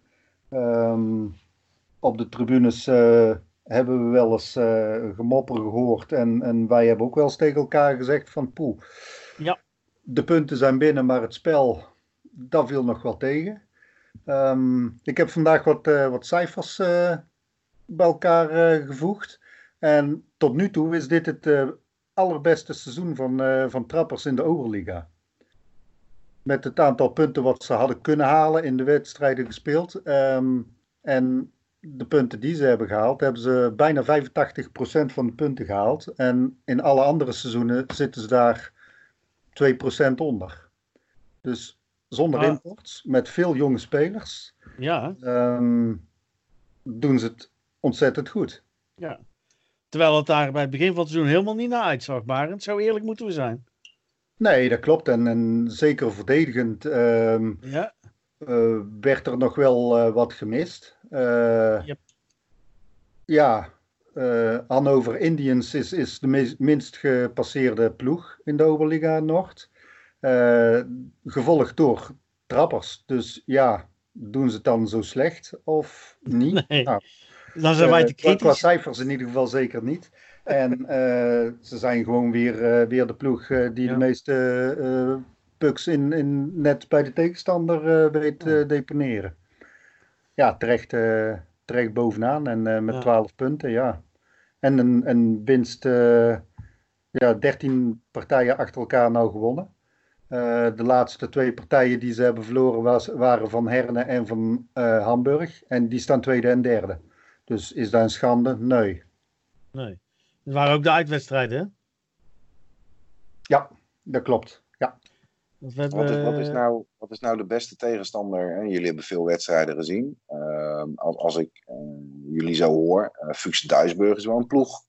Ehm, op de tribunes eh, hebben we wel eens eh, gemopper gehoord. En, en wij hebben ook wel eens tegen elkaar gezegd van poeh. Ja. De punten zijn binnen, maar het spel, dat viel nog wel tegen. Ehm, ik heb vandaag wat, eh, wat cijfers bij elkaar gevoegd. En tot nu toe is dit het uh, allerbeste seizoen van, uh, van trappers in de Oberliga. Met het aantal punten wat ze hadden kunnen halen in de wedstrijden gespeeld. Um, en de punten die ze hebben gehaald, hebben ze bijna 85% van de punten gehaald. En in alle andere seizoenen zitten ze daar 2% onder. Dus zonder ah. imports, met veel jonge spelers, ja. Um, doen ze het ontzettend goed. Ja. Terwijl het daar bij het begin van het seizoen helemaal niet naar uitzag, Barend. Zo eerlijk moeten we zijn. Nee, dat klopt. En, en zeker verdedigend um, ja. uh, werd er nog wel uh, wat gemist. Uh, yep. Ja, Hannover Indians is, is de meest, minst gepasseerde ploeg in de Oberliga Noord. gevolgd door Trappers. Dus ja, doen ze het dan zo slecht of niet? Nee. Nou, dan zijn wij te kritisch. Qua cijfers in ieder geval zeker niet. En uh, ze zijn gewoon weer, uh, weer de ploeg uh, die ja. de meeste pucks in, in net bij de tegenstander weet te deponeren. Ja, terecht, terecht bovenaan en met ja. 12 punten, ja. En een, een winst, ja, 13 partijen achter elkaar nou gewonnen. de laatste twee partijen die ze hebben verloren was, waren van Herne en van Hamburg. En die staan tweede en derde. Dus is dat een schande? Nee. Nee. Dat waren ook de uitwedstrijden, hè? Ja, dat klopt. Ja. Dat wat, is, wat, is nou, wat is nou de beste tegenstander? En jullie hebben veel wedstrijden gezien. Uh, als, als ik uh, jullie zo hoor, uh, Fuchs Duisburg is wel een ploeg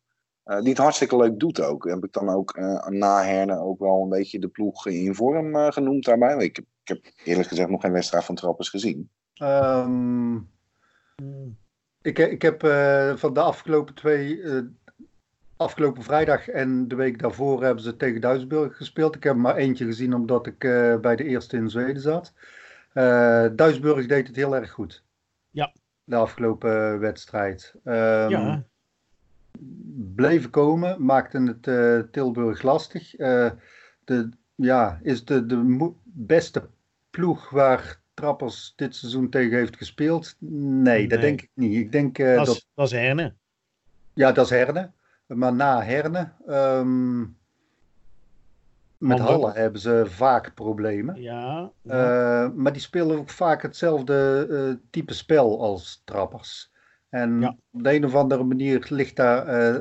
uh, die het hartstikke leuk doet ook. Heb ik dan ook na Herne ook wel een beetje de ploeg in vorm genoemd daarbij? Ik heb, ik heb eerlijk gezegd nog geen wedstrijd van Trappers gezien. Um, ik, ik heb van de afgelopen twee afgelopen vrijdag en de week daarvoor hebben ze tegen Duisburg gespeeld. Ik heb maar eentje gezien omdat ik uh, bij de eerste in Zweden zat. Uh, Duisburg deed het heel erg goed. Ja. De afgelopen wedstrijd. Um, ja. Bleven komen, maakten het uh, Tilburg lastig. de, ja, is de, de beste ploeg waar Trappers dit seizoen tegen heeft gespeeld? Nee, nee. dat denk ik niet. Ik denk, dat, dat, dat is Herne. Ja, dat is Herne. Maar na Herne, um, met. Halle hebben ze vaak problemen. Ja. Uh, maar die spelen ook vaak hetzelfde uh, type spel als trappers. En Ja. op de een of andere manier ligt daar eh,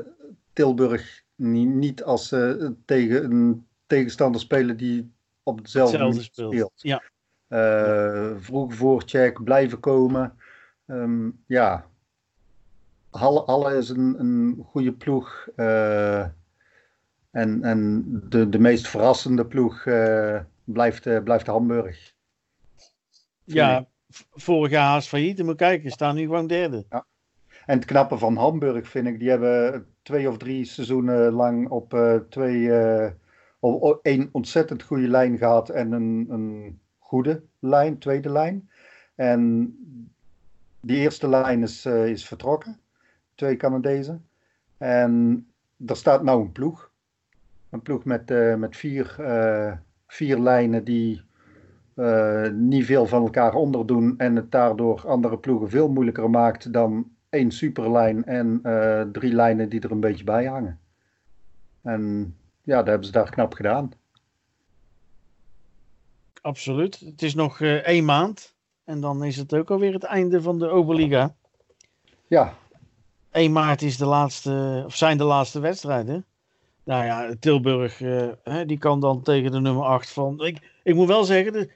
Tilburg niet, niet als ze tegen een tegenstander spelen die op hetzelfde, speelt. speelt. Ja. Eh, vroeg voorcheck, blijven komen. Ehm, ja, Halle, Halle is een, een goede ploeg. eh, en en de, de meest verrassende ploeg eh, blijft, eh, blijft Hamburg. Ja, vorig jaar haast failliet. En moet kijken, staan nu gewoon derde. En het knappe van Hamburg vind ik, die hebben twee of drie seizoenen lang op twee, op, één ontzettend goede lijn gehad en een, een goede lijn, tweede lijn. En die eerste lijn is, is vertrokken, twee Canadezen. En er staat nou een ploeg. Een ploeg met, eh, met vier, eh, vier lijnen die eh, niet veel van elkaar onderdoen en het daardoor andere ploegen veel moeilijker maakt dan één superlijn en drie lijnen die er een beetje bij hangen. En ja, dat hebben ze daar knap gedaan. Absoluut. Het is nog één maand. En dan is het ook alweer het einde van de Oberliga. Ja, 1 maart is de laatste, of zijn de laatste wedstrijden. Nou ja, Tilburg, eh, hè, die kan dan tegen de nummer 8 van. Ik, ik moet wel zeggen, de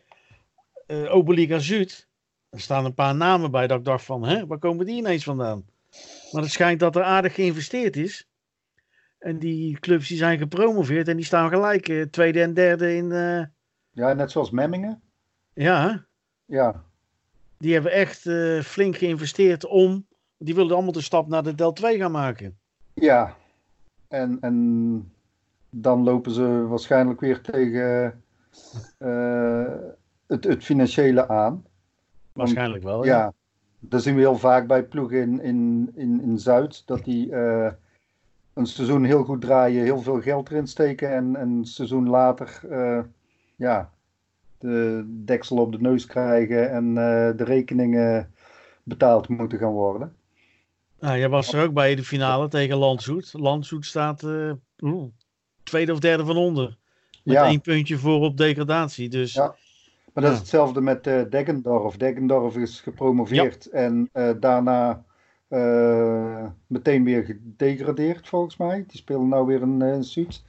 eh, Oberliga Zuid. Er staan een paar namen bij dat ik dacht van, hè, waar komen die ineens vandaan? Maar het schijnt dat er aardig geïnvesteerd is. En die clubs die zijn gepromoveerd en die staan gelijk eh, tweede en derde in. ja net zoals Memmingen. ja, Ja, die hebben echt flink geïnvesteerd om. Die wilden allemaal de stap naar de Del 2 gaan maken. ja. En, en dan lopen ze waarschijnlijk weer tegen eh, het, het financiële aan. Waarschijnlijk wel. Ja, dat zien we heel vaak bij ploegen in, in, in, in Zuid. Dat die eh, een seizoen heel goed draaien, heel veel geld erin steken. En, en een seizoen later eh, ja, de deksel op de neus krijgen en de rekeningen betaald moeten gaan worden. Nou, jij was er ook bij de finale tegen Landsoet. Landsoet staat uh, tweede of derde van onder. Met Ja. één puntje voor op degradatie. Dus Ja. Maar dat is Ja. hetzelfde met eh Deggendorf. Deggendorf is gepromoveerd en eh, daarna eh, meteen weer gedegradeerd, volgens mij. Die spelen nou weer een, een suit.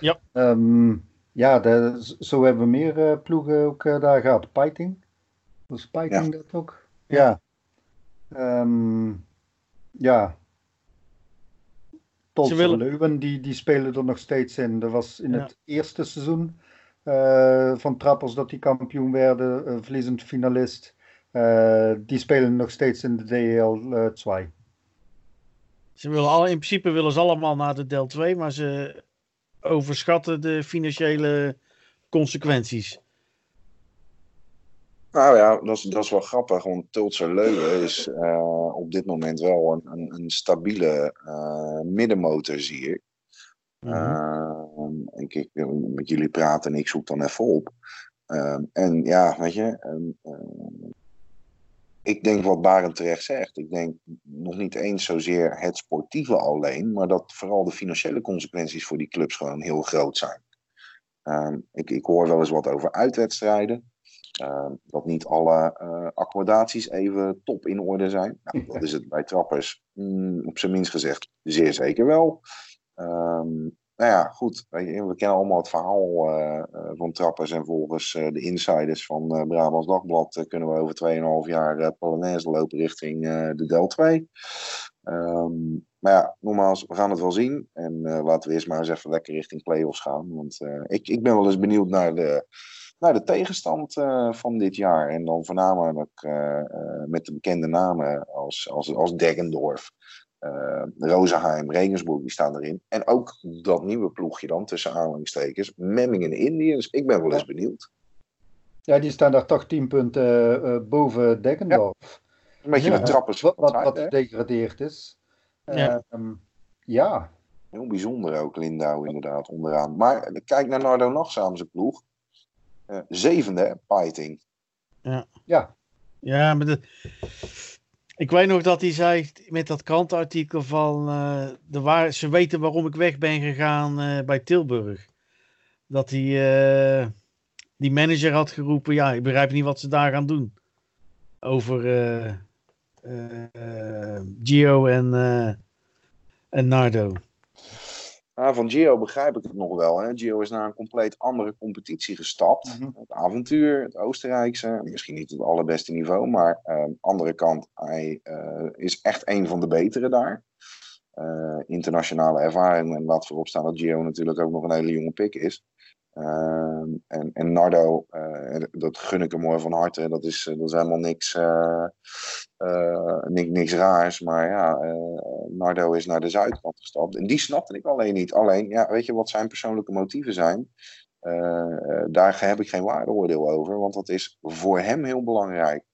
Ja. Ehm, ja, de- zo hebben we meer eh, ploegen ook eh, daar gehad. Piting. Was Piting dat ook? Ja. Ehm, ja. Tolse willen- die, die spelen er nog steeds in. Dat was in Ja. het eerste seizoen eh, van Trappers dat die kampioen werden, eh, verliezend finalist. Eh, die spelen nog steeds in de DL eh 2. ze willen al, in principe willen ze allemaal naar de Del 2, maar ze overschatten de financiële consequenties. Nou ja, dat is, dat is wel grappig, want Tultse Leuven is eh, op dit moment wel een, een, een stabiele eh, middenmotor, zie ik. Mhm. Eh, ik, met jullie praten en ik zoek dan even op. En ja, weet je, eh, eh, ik denk wat Barend terecht zegt. Ik denk nog niet eens zozeer het sportieve alleen, maar dat vooral de financiële consequenties voor die clubs gewoon heel groot zijn. Eh, ik, ik hoor wel eens wat over uitwedstrijden. Uh, dat niet alle uh, accommodaties even top in orde zijn. Nou, [LAUGHS] dat is het bij trappers mm, op zijn minst gezegd zeer zeker wel. Um, nou ja, goed. We kennen allemaal het verhaal uh, van trappers. En volgens uh, de insiders van uh, Brabants Dagblad kunnen we over 2,5 jaar Polonaise lopen richting de Del 2. Um, maar ja, nogmaals, we gaan het wel zien. En laten we eerst maar eens even lekker richting play-offs gaan. Want ik, ik ben wel eens benieuwd naar de naar de tegenstand uh, van dit jaar. En dan voornamelijk uh, uh, met de bekende namen als, als, als Deggendorf, Rosenheim, Regensburg, die staan erin. En ook dat nieuwe ploegje dan, tussen aanhalingstekens, Memmingen Indians. Ik ben wel eens benieuwd. Ja, die staan daar toch 10 punten eh, boven Deggendorf. Ja. Een beetje Ja. de trappers. Wat, wat, is. Ja. Ehm, ja. Heel bijzonder ook, Lindau inderdaad, onderaan. Maar kijk naar Nardo Nachtzaam zijn ploeg. Uh, zevende, Piting. Ja. Ja, maar de... ik weet nog dat hij zei met dat krantenartikel van uh, de waar... ze weten waarom ik weg ben gegaan uh, bij Tilburg. Dat hij uh, die manager had geroepen, ja, ik begrijp niet wat ze daar gaan doen. Over Gio en, en Nardo. Nou, van Gio begrijp ik het nog wel. Hè. Gio is naar een compleet andere competitie gestapt. Mhm. Het avontuur, het Oostenrijkse. Misschien niet het allerbeste niveau, maar aan de andere kant, hij uh, is echt een van de betere daar. Uh, internationale ervaring. En laat voorop staan dat Gio natuurlijk ook nog een hele jonge pik is. Uh, en, en Nardo, uh, dat gun ik hem mooi van harte. Dat is, dat is helemaal niks, uh, niks, niks raars. Maar ja, Nardo is naar de zuidkant gestapt. En die snapte ik alleen niet. Alleen, ja, weet je wat zijn persoonlijke motieven zijn? daar heb ik geen waardeoordeel over. Want dat is voor hem heel belangrijk.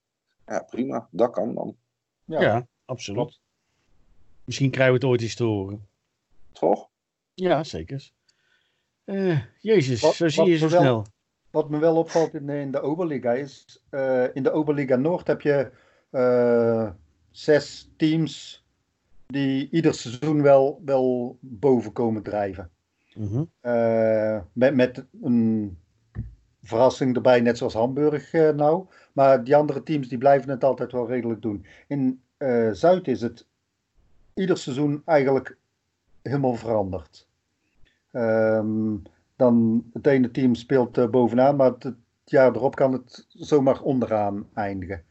Ja, prima. Dat kan dan. Ja, ja absoluut. Misschien krijgen we het ooit eens te horen. Toch? Ja, zeker. Uh, Jezus, wat, zo zie je zo wel, snel. Wat me wel opvalt in de, in de Oberliga is, uh, in de Oberliga Noord heb je uh, zes teams die ieder seizoen wel, wel boven komen drijven. Mm -hmm. met, met een verrassing erbij, net zoals Hamburg nou. Maar die andere teams die blijven het altijd wel redelijk doen. In Zuid is het ieder seizoen eigenlijk helemaal veranderd. Um, dan het ene team speelt uh, bovenaan, maar het, jaar erop kan het zomaar onderaan eindigen.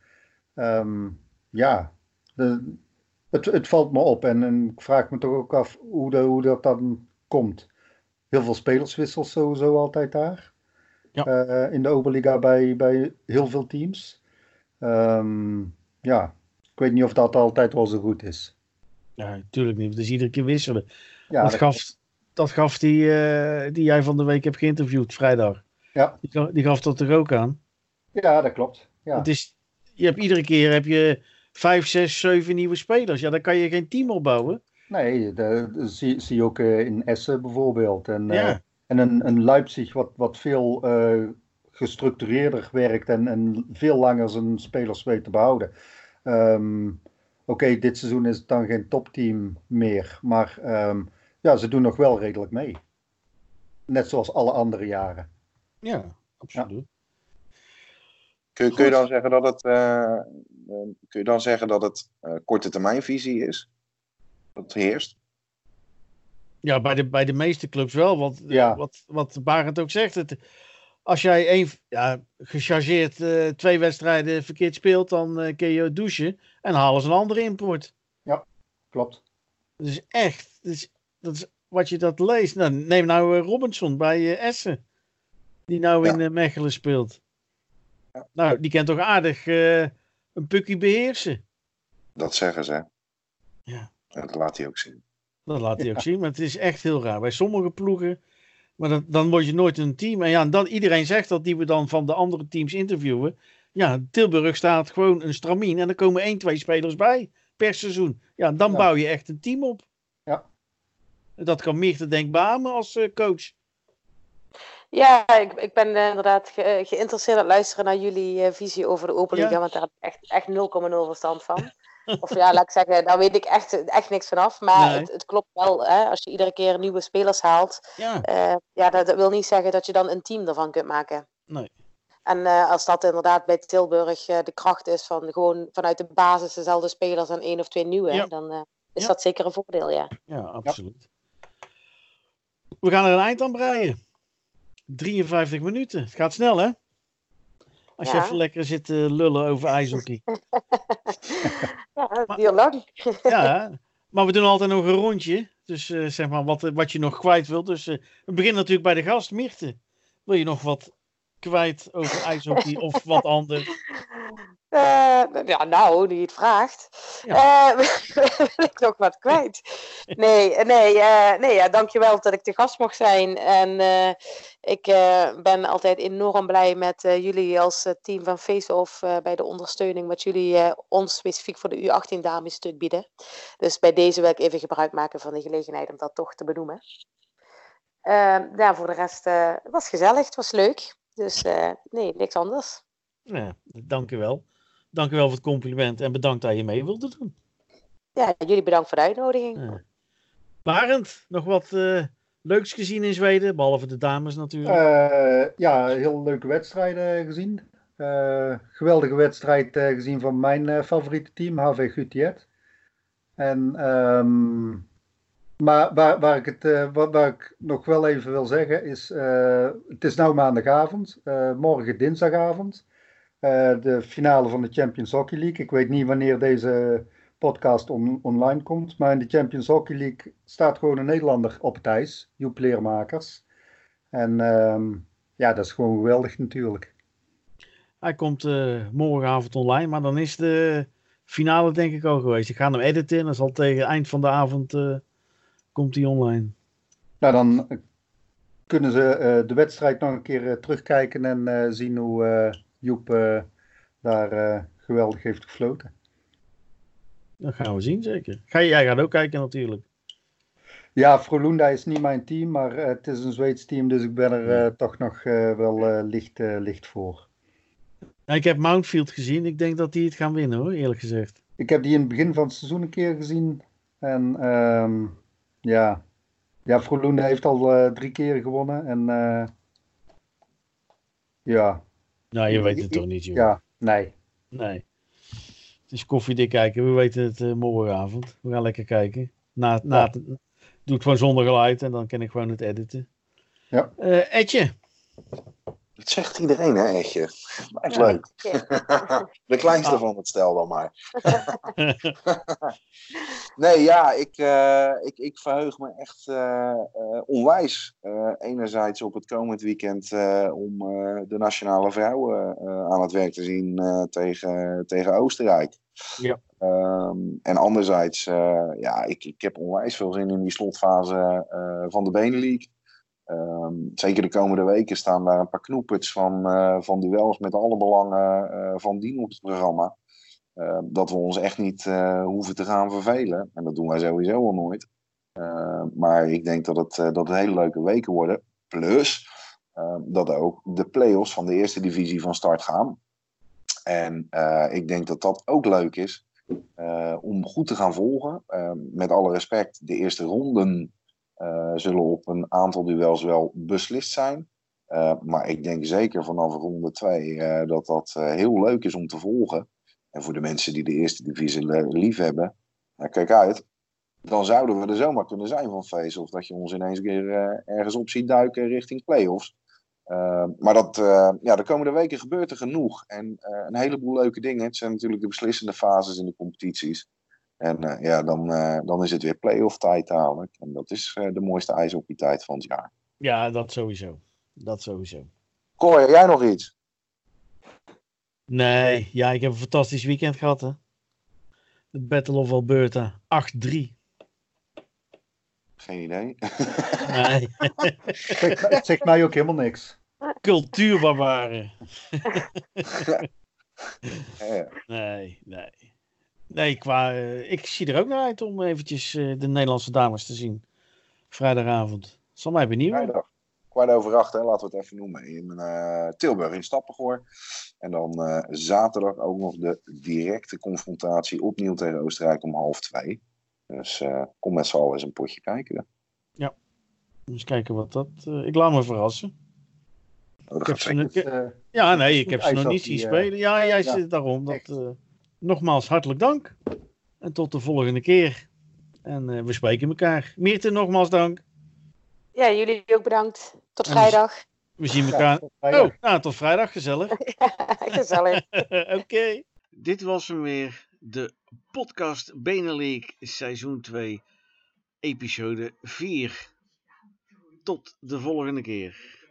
Um, ja, de, het, het, valt me op en, en, ik vraag me toch ook af hoe, de, hoe dat dan komt. Heel veel spelerswissels sowieso altijd daar. Ja. Uh, in de Oberliga bij, bij heel veel teams. Um, ja, ik weet niet of dat altijd wel zo goed is. Ja, natuurlijk niet. Het is iedere keer wisselen. Ja, dat, dat gaf, dat gaf die, uh, die jij van de week hebt geïnterviewd vrijdag. Ja. Die, gaf, die gaf dat er ook aan. Ja, dat klopt. Ja. Het is, je hebt iedere keer heb je vijf, zes, zeven nieuwe spelers. Ja, dan kan je geen team opbouwen. Nee, dat zie, zie je ook uh, in Essen bijvoorbeeld. En, ja. uh, en een, een Leipzig wat, wat veel uh, gestructureerder werkt en, en veel langer zijn spelers weet te behouden. Um, Oké, dit seizoen is het dan geen topteam meer. Maar ehm, ja, ze doen nog wel redelijk mee. Net zoals alle andere jaren. Ja, absoluut. Kun, kun je dan zeggen dat het, uh, kun je dan zeggen dat het uh, korte termijnvisie is? Dat het heerst? Ja, bij de, bij de meeste clubs wel. Want ja. wat, wat Barend ook zegt, het, als jij één, ja, gechargeerd uh, twee wedstrijden verkeerd speelt, dan uh, kun je douchen en halen ze een andere import. Ja, klopt. Dat is echt, dat is, dat is wat je dat leest. Nou, neem nou uh, Robinson bij Essen, die nou ja. in Mechelen speelt. Ja. Nou, die kan toch aardig een pukkie beheersen. Dat zeggen ze. Ja. Dat laat hij ook zien. Dat laat hij ook zien, maar het is echt heel raar. Bij sommige ploegen maar dan, dan word je nooit een team. En ja, dan, iedereen zegt dat die we dan van de andere teams interviewen. Ja, Tilburg staat gewoon een stramien. En er komen één, twee spelers bij per seizoen. Ja, dan bouw je echt een team op. Dat kan meer te denk beamen als uh, coach. Ja, ik, ik ben uh, inderdaad ge geïnteresseerd aan luisteren naar jullie visie over de Open Liga. Want daar heb ik echt, echt 0,0 verstand van. [LAUGHS] Of ja, laat ik zeggen, daar weet ik echt, echt niks van af. Maar nee. het, het, klopt wel, hè, als je iedere keer nieuwe spelers haalt. Ja, uh, ja dat, dat, wil niet zeggen dat je dan een team ervan kunt maken. Nee. En uh, als dat inderdaad bij Tilburg uh, de kracht is van gewoon vanuit de basis dezelfde spelers en één of twee nieuwe, ja. dan is ja. dat zeker een voordeel, ja. Ja, absoluut. We gaan er een eind aan breien. 53 minuten. Het gaat snel, hè? Als ja. je even lekker zit te lullen over ijshockey. [LAUGHS] ja, heel lang. ja, maar we doen altijd nog een rondje. Dus uh, zeg maar wat, wat je nog kwijt wilt. Dus uh, we beginnen natuurlijk bij de gast, Mirte. Wil je nog wat kwijt over ijshockey [LAUGHS] of wat anders? Uh, ja, nou, die het vraagt. Ja. Uh, [LAUGHS] wil ik nog wat kwijt? [LAUGHS] Nee, nee, uh, nee ja, dankjewel dat ik de gast mocht zijn. En ik ben altijd enorm blij met jullie als team van Face-Off bij de ondersteuning wat jullie ons specifiek voor de U18 dames stuk bieden. Dus bij deze wil ik even gebruik maken van de gelegenheid om dat toch te benoemen. ja, voor de rest, het was gezellig, het was leuk. Dus nee, niks anders. Ja, dank u wel. Dank u wel voor het compliment en bedankt dat je mee wilde doen. Ja, jullie bedankt voor de uitnodiging. Ja. Barend, nog wat uh, leuks gezien in Zweden, behalve de dames natuurlijk? Uh, ja, heel leuke wedstrijden gezien. Uh, geweldige wedstrijd gezien van mijn favoriete team, HV Gutiet. En, um, maar waar, waar, ik het, waar, waar, ik nog wel even wil zeggen is, het is nu maandagavond, morgen dinsdagavond. De finale van de Champions Hockey League. Ik weet niet wanneer deze podcast on online komt. Maar in de Champions Hockey League staat gewoon een Nederlander op het ijs. Joep Leermakers. En um, ja, dat is gewoon geweldig natuurlijk. Hij komt morgenavond online. Maar dan is de finale denk ik al geweest. Ik ga hem editen. En dan zal tegen eind van de avond komt hij online. Nou, dan kunnen ze de wedstrijd nog een keer terugkijken en zien hoe Joep daar geweldig heeft gefloten. Dat gaan we zien, zeker. Ga, jij gaat ook kijken natuurlijk. Ja, Frolunda is niet mijn team, maar uh, het is een Zweeds team, dus ik ben er uh, toch nog uh, wel licht, licht voor. Ik heb Mountfield gezien. Ik denk dat die het gaan winnen hoor, eerlijk gezegd. Ik heb die in het begin van het seizoen een keer gezien. En um, ja, ja Frolunda heeft al drie keer gewonnen. En ja, nou, je weet het toch niet, joh. Ja, nee. Nee. Het is koffiedik kijken. We weten het uh, morgenavond. We gaan lekker kijken. Na, na ja. doe het gewoon zonder geluid en dan kan ik gewoon het editen. Ja. Etje. Dat zegt iedereen, hè, Etje? Blijft ja. leuk. [LAUGHS] De kleinste ah. van het stel dan maar. [LAUGHS] [LAUGHS] nee, ja, ik, uh, ik, ik verheug me echt uh, uh, onwijs. enerzijds op het komend weekend om de nationale vrouwen aan het werk te zien tegen, tegen Oostenrijk. Ja. Um, en anderzijds, ja, ik, ik heb onwijs veel zin in die slotfase van de Benelink. Um, zeker de komende weken staan daar een paar knoepers van, uh, van duels met alle belangen uh, van dien op het programma. Uh, dat we ons echt niet hoeven te gaan vervelen. En dat doen wij sowieso al nooit. maar ik denk dat het, dat het hele leuke weken worden. Plus dat ook de play-offs van de eerste divisie van start gaan. En ik denk dat dat ook leuk is. eh, om goed te gaan volgen. Met alle respect, de eerste ronden zullen op een aantal duels wel beslist zijn. Uh, maar ik denk zeker vanaf ronde 2 dat dat heel leuk is om te volgen. En voor de mensen die de eerste divisie lief hebben, kijk uit. Dan zouden we er zomaar kunnen zijn van Face. Of dat je ons ineens weer ergens op ziet duiken richting playoffs. Uh, maar dat, ja, de komende weken gebeurt er genoeg. En een heleboel leuke dingen. Het zijn natuurlijk de beslissende fases in de competities. En ja, dan, dan is het weer play-off tijd dadelijk. En dat is de mooiste ijshockeytijd van het jaar. Ja, dat sowieso. Dat sowieso. Cor, jij nog iets? Nee, ja, ik heb een fantastisch weekend gehad. Hè. De Battle of Alberta 8-3. Geen idee. Nee. Het [LAUGHS] zegt mij ook helemaal niks. Cultuurbarbaren. [LAUGHS] Nee, nee. Nee, qua, uh, ik zie er ook naar uit om eventjes uh, de Nederlandse dames te zien. Vrijdagavond. Zal mij benieuwen. Vrijdag. Kwart over acht, hè, laten we het even noemen. In uh, Tilburg in Stappengoor. En dan zaterdag ook nog de directe confrontatie opnieuw tegen Oostenrijk om half twee. Dus uh, kom met z'n allen eens een potje kijken. Ja, eens kijken wat dat. Uh, ik laat me verrassen. Oh, ik heb ze nog, uh, ja, nee, ik heb ze nog niet zien spelen. Ja, jij ja, zit daarom. Dat, nogmaals, hartelijk dank. En tot de volgende keer. En we spreken elkaar. Meerte, nogmaals dank. Ja, jullie ook bedankt. Tot vrijdag. We, we zien elkaar. Ja, tot oh, nou, tot vrijdag. Gezellig. [LAUGHS] gezellig. [LAUGHS] Oké. Okay. Dit was hem weer. De podcast Benelink seizoen 2 episode 4. Tot de volgende keer.